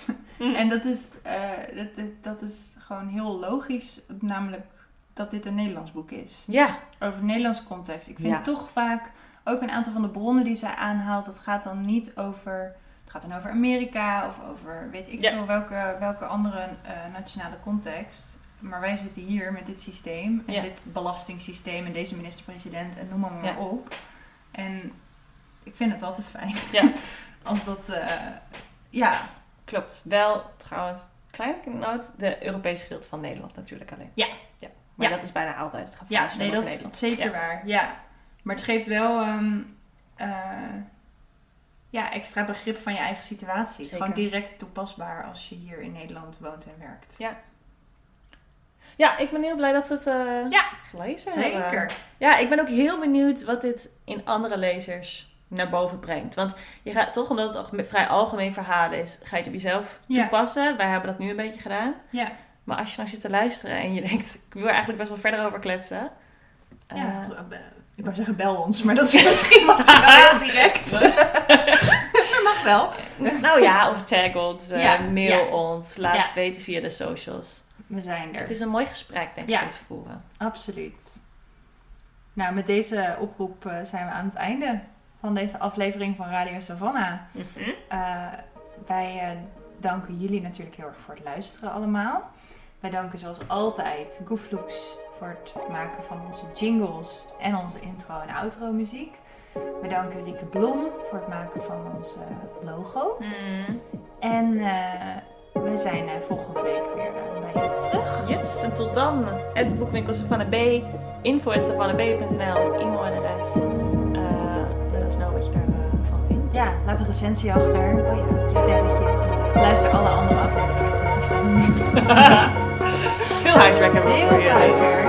En dat is, dat, dat, dat is gewoon heel logisch. Namelijk dat dit een Nederlands boek is. Ja, Over Nederlandse context. Ik vind Ja. toch vaak ook een aantal van de bronnen die zij aanhaalt, dat gaat dan niet over. Het gaat dan over Amerika of over weet ik Ja. veel welke, welke andere eh, nationale context. Maar wij zitten hier met dit systeem en Ja. dit belastingssysteem en deze minister-president en noem maar, maar Ja. op. En ik vind het altijd fijn Ja. als dat, eh, ja, klopt. Wel, trouwens, kleine noot, de Europese gedeelte van Nederland natuurlijk alleen. Ja. ja. Maar dat is bijna altijd het geval. Ja, nee, dat is Nederland- zeker waar. Ja. Maar het geeft wel. ehm, eh, ja, extra begrip van je eigen situatie. Het is Gewoon direct toepasbaar als je hier in Nederland woont en werkt. Ja. Ja, ik ben heel blij dat we het eh, Ja, gelezen hebben. Zeker. Ja, ik ben ook heel benieuwd wat dit in andere lezers naar boven brengt. Want je gaat toch, omdat het ook een vrij algemeen verhaal is, ga je het op jezelf Ja. toepassen. Wij hebben dat nu een beetje gedaan. Ja. Maar als je nou zit te luisteren en je denkt, ik wil er eigenlijk best wel verder over kletsen. ja. eh, ik wou zeggen bel ons, maar dat is misschien wat te heel direct. maar mag wel. nou ja, of tag ons, eh, Ja, mail ja. ons, laat Ja. het weten via de socials. We zijn er. Het is een mooi gesprek, denk ik, om te voeren. Absoluut. Nou, met deze oproep eh, zijn we aan het einde van deze aflevering van Radio Savannah. Eh, wij danken jullie natuurlijk heel erg voor het luisteren allemaal. Wij danken zoals altijd Gooflooks voor het maken van onze jingles en onze intro en outro muziek. We danken Rieke Blom voor het maken van onze logo. Mm. En eh, we zijn eh, volgende week weer eh, bij jullie terug. Yes, en tot dan. Het boekwinkel Savannah B. Info at savannahb.nl is e-mailadres. Let us know wat je daarvan vindt. Ja, laat een recensie achter. Oh ja. Sterretjes. Luister alle andere afleveringen terug als je dat niet Veel huiswerk hebben we Heel veel huiswerk.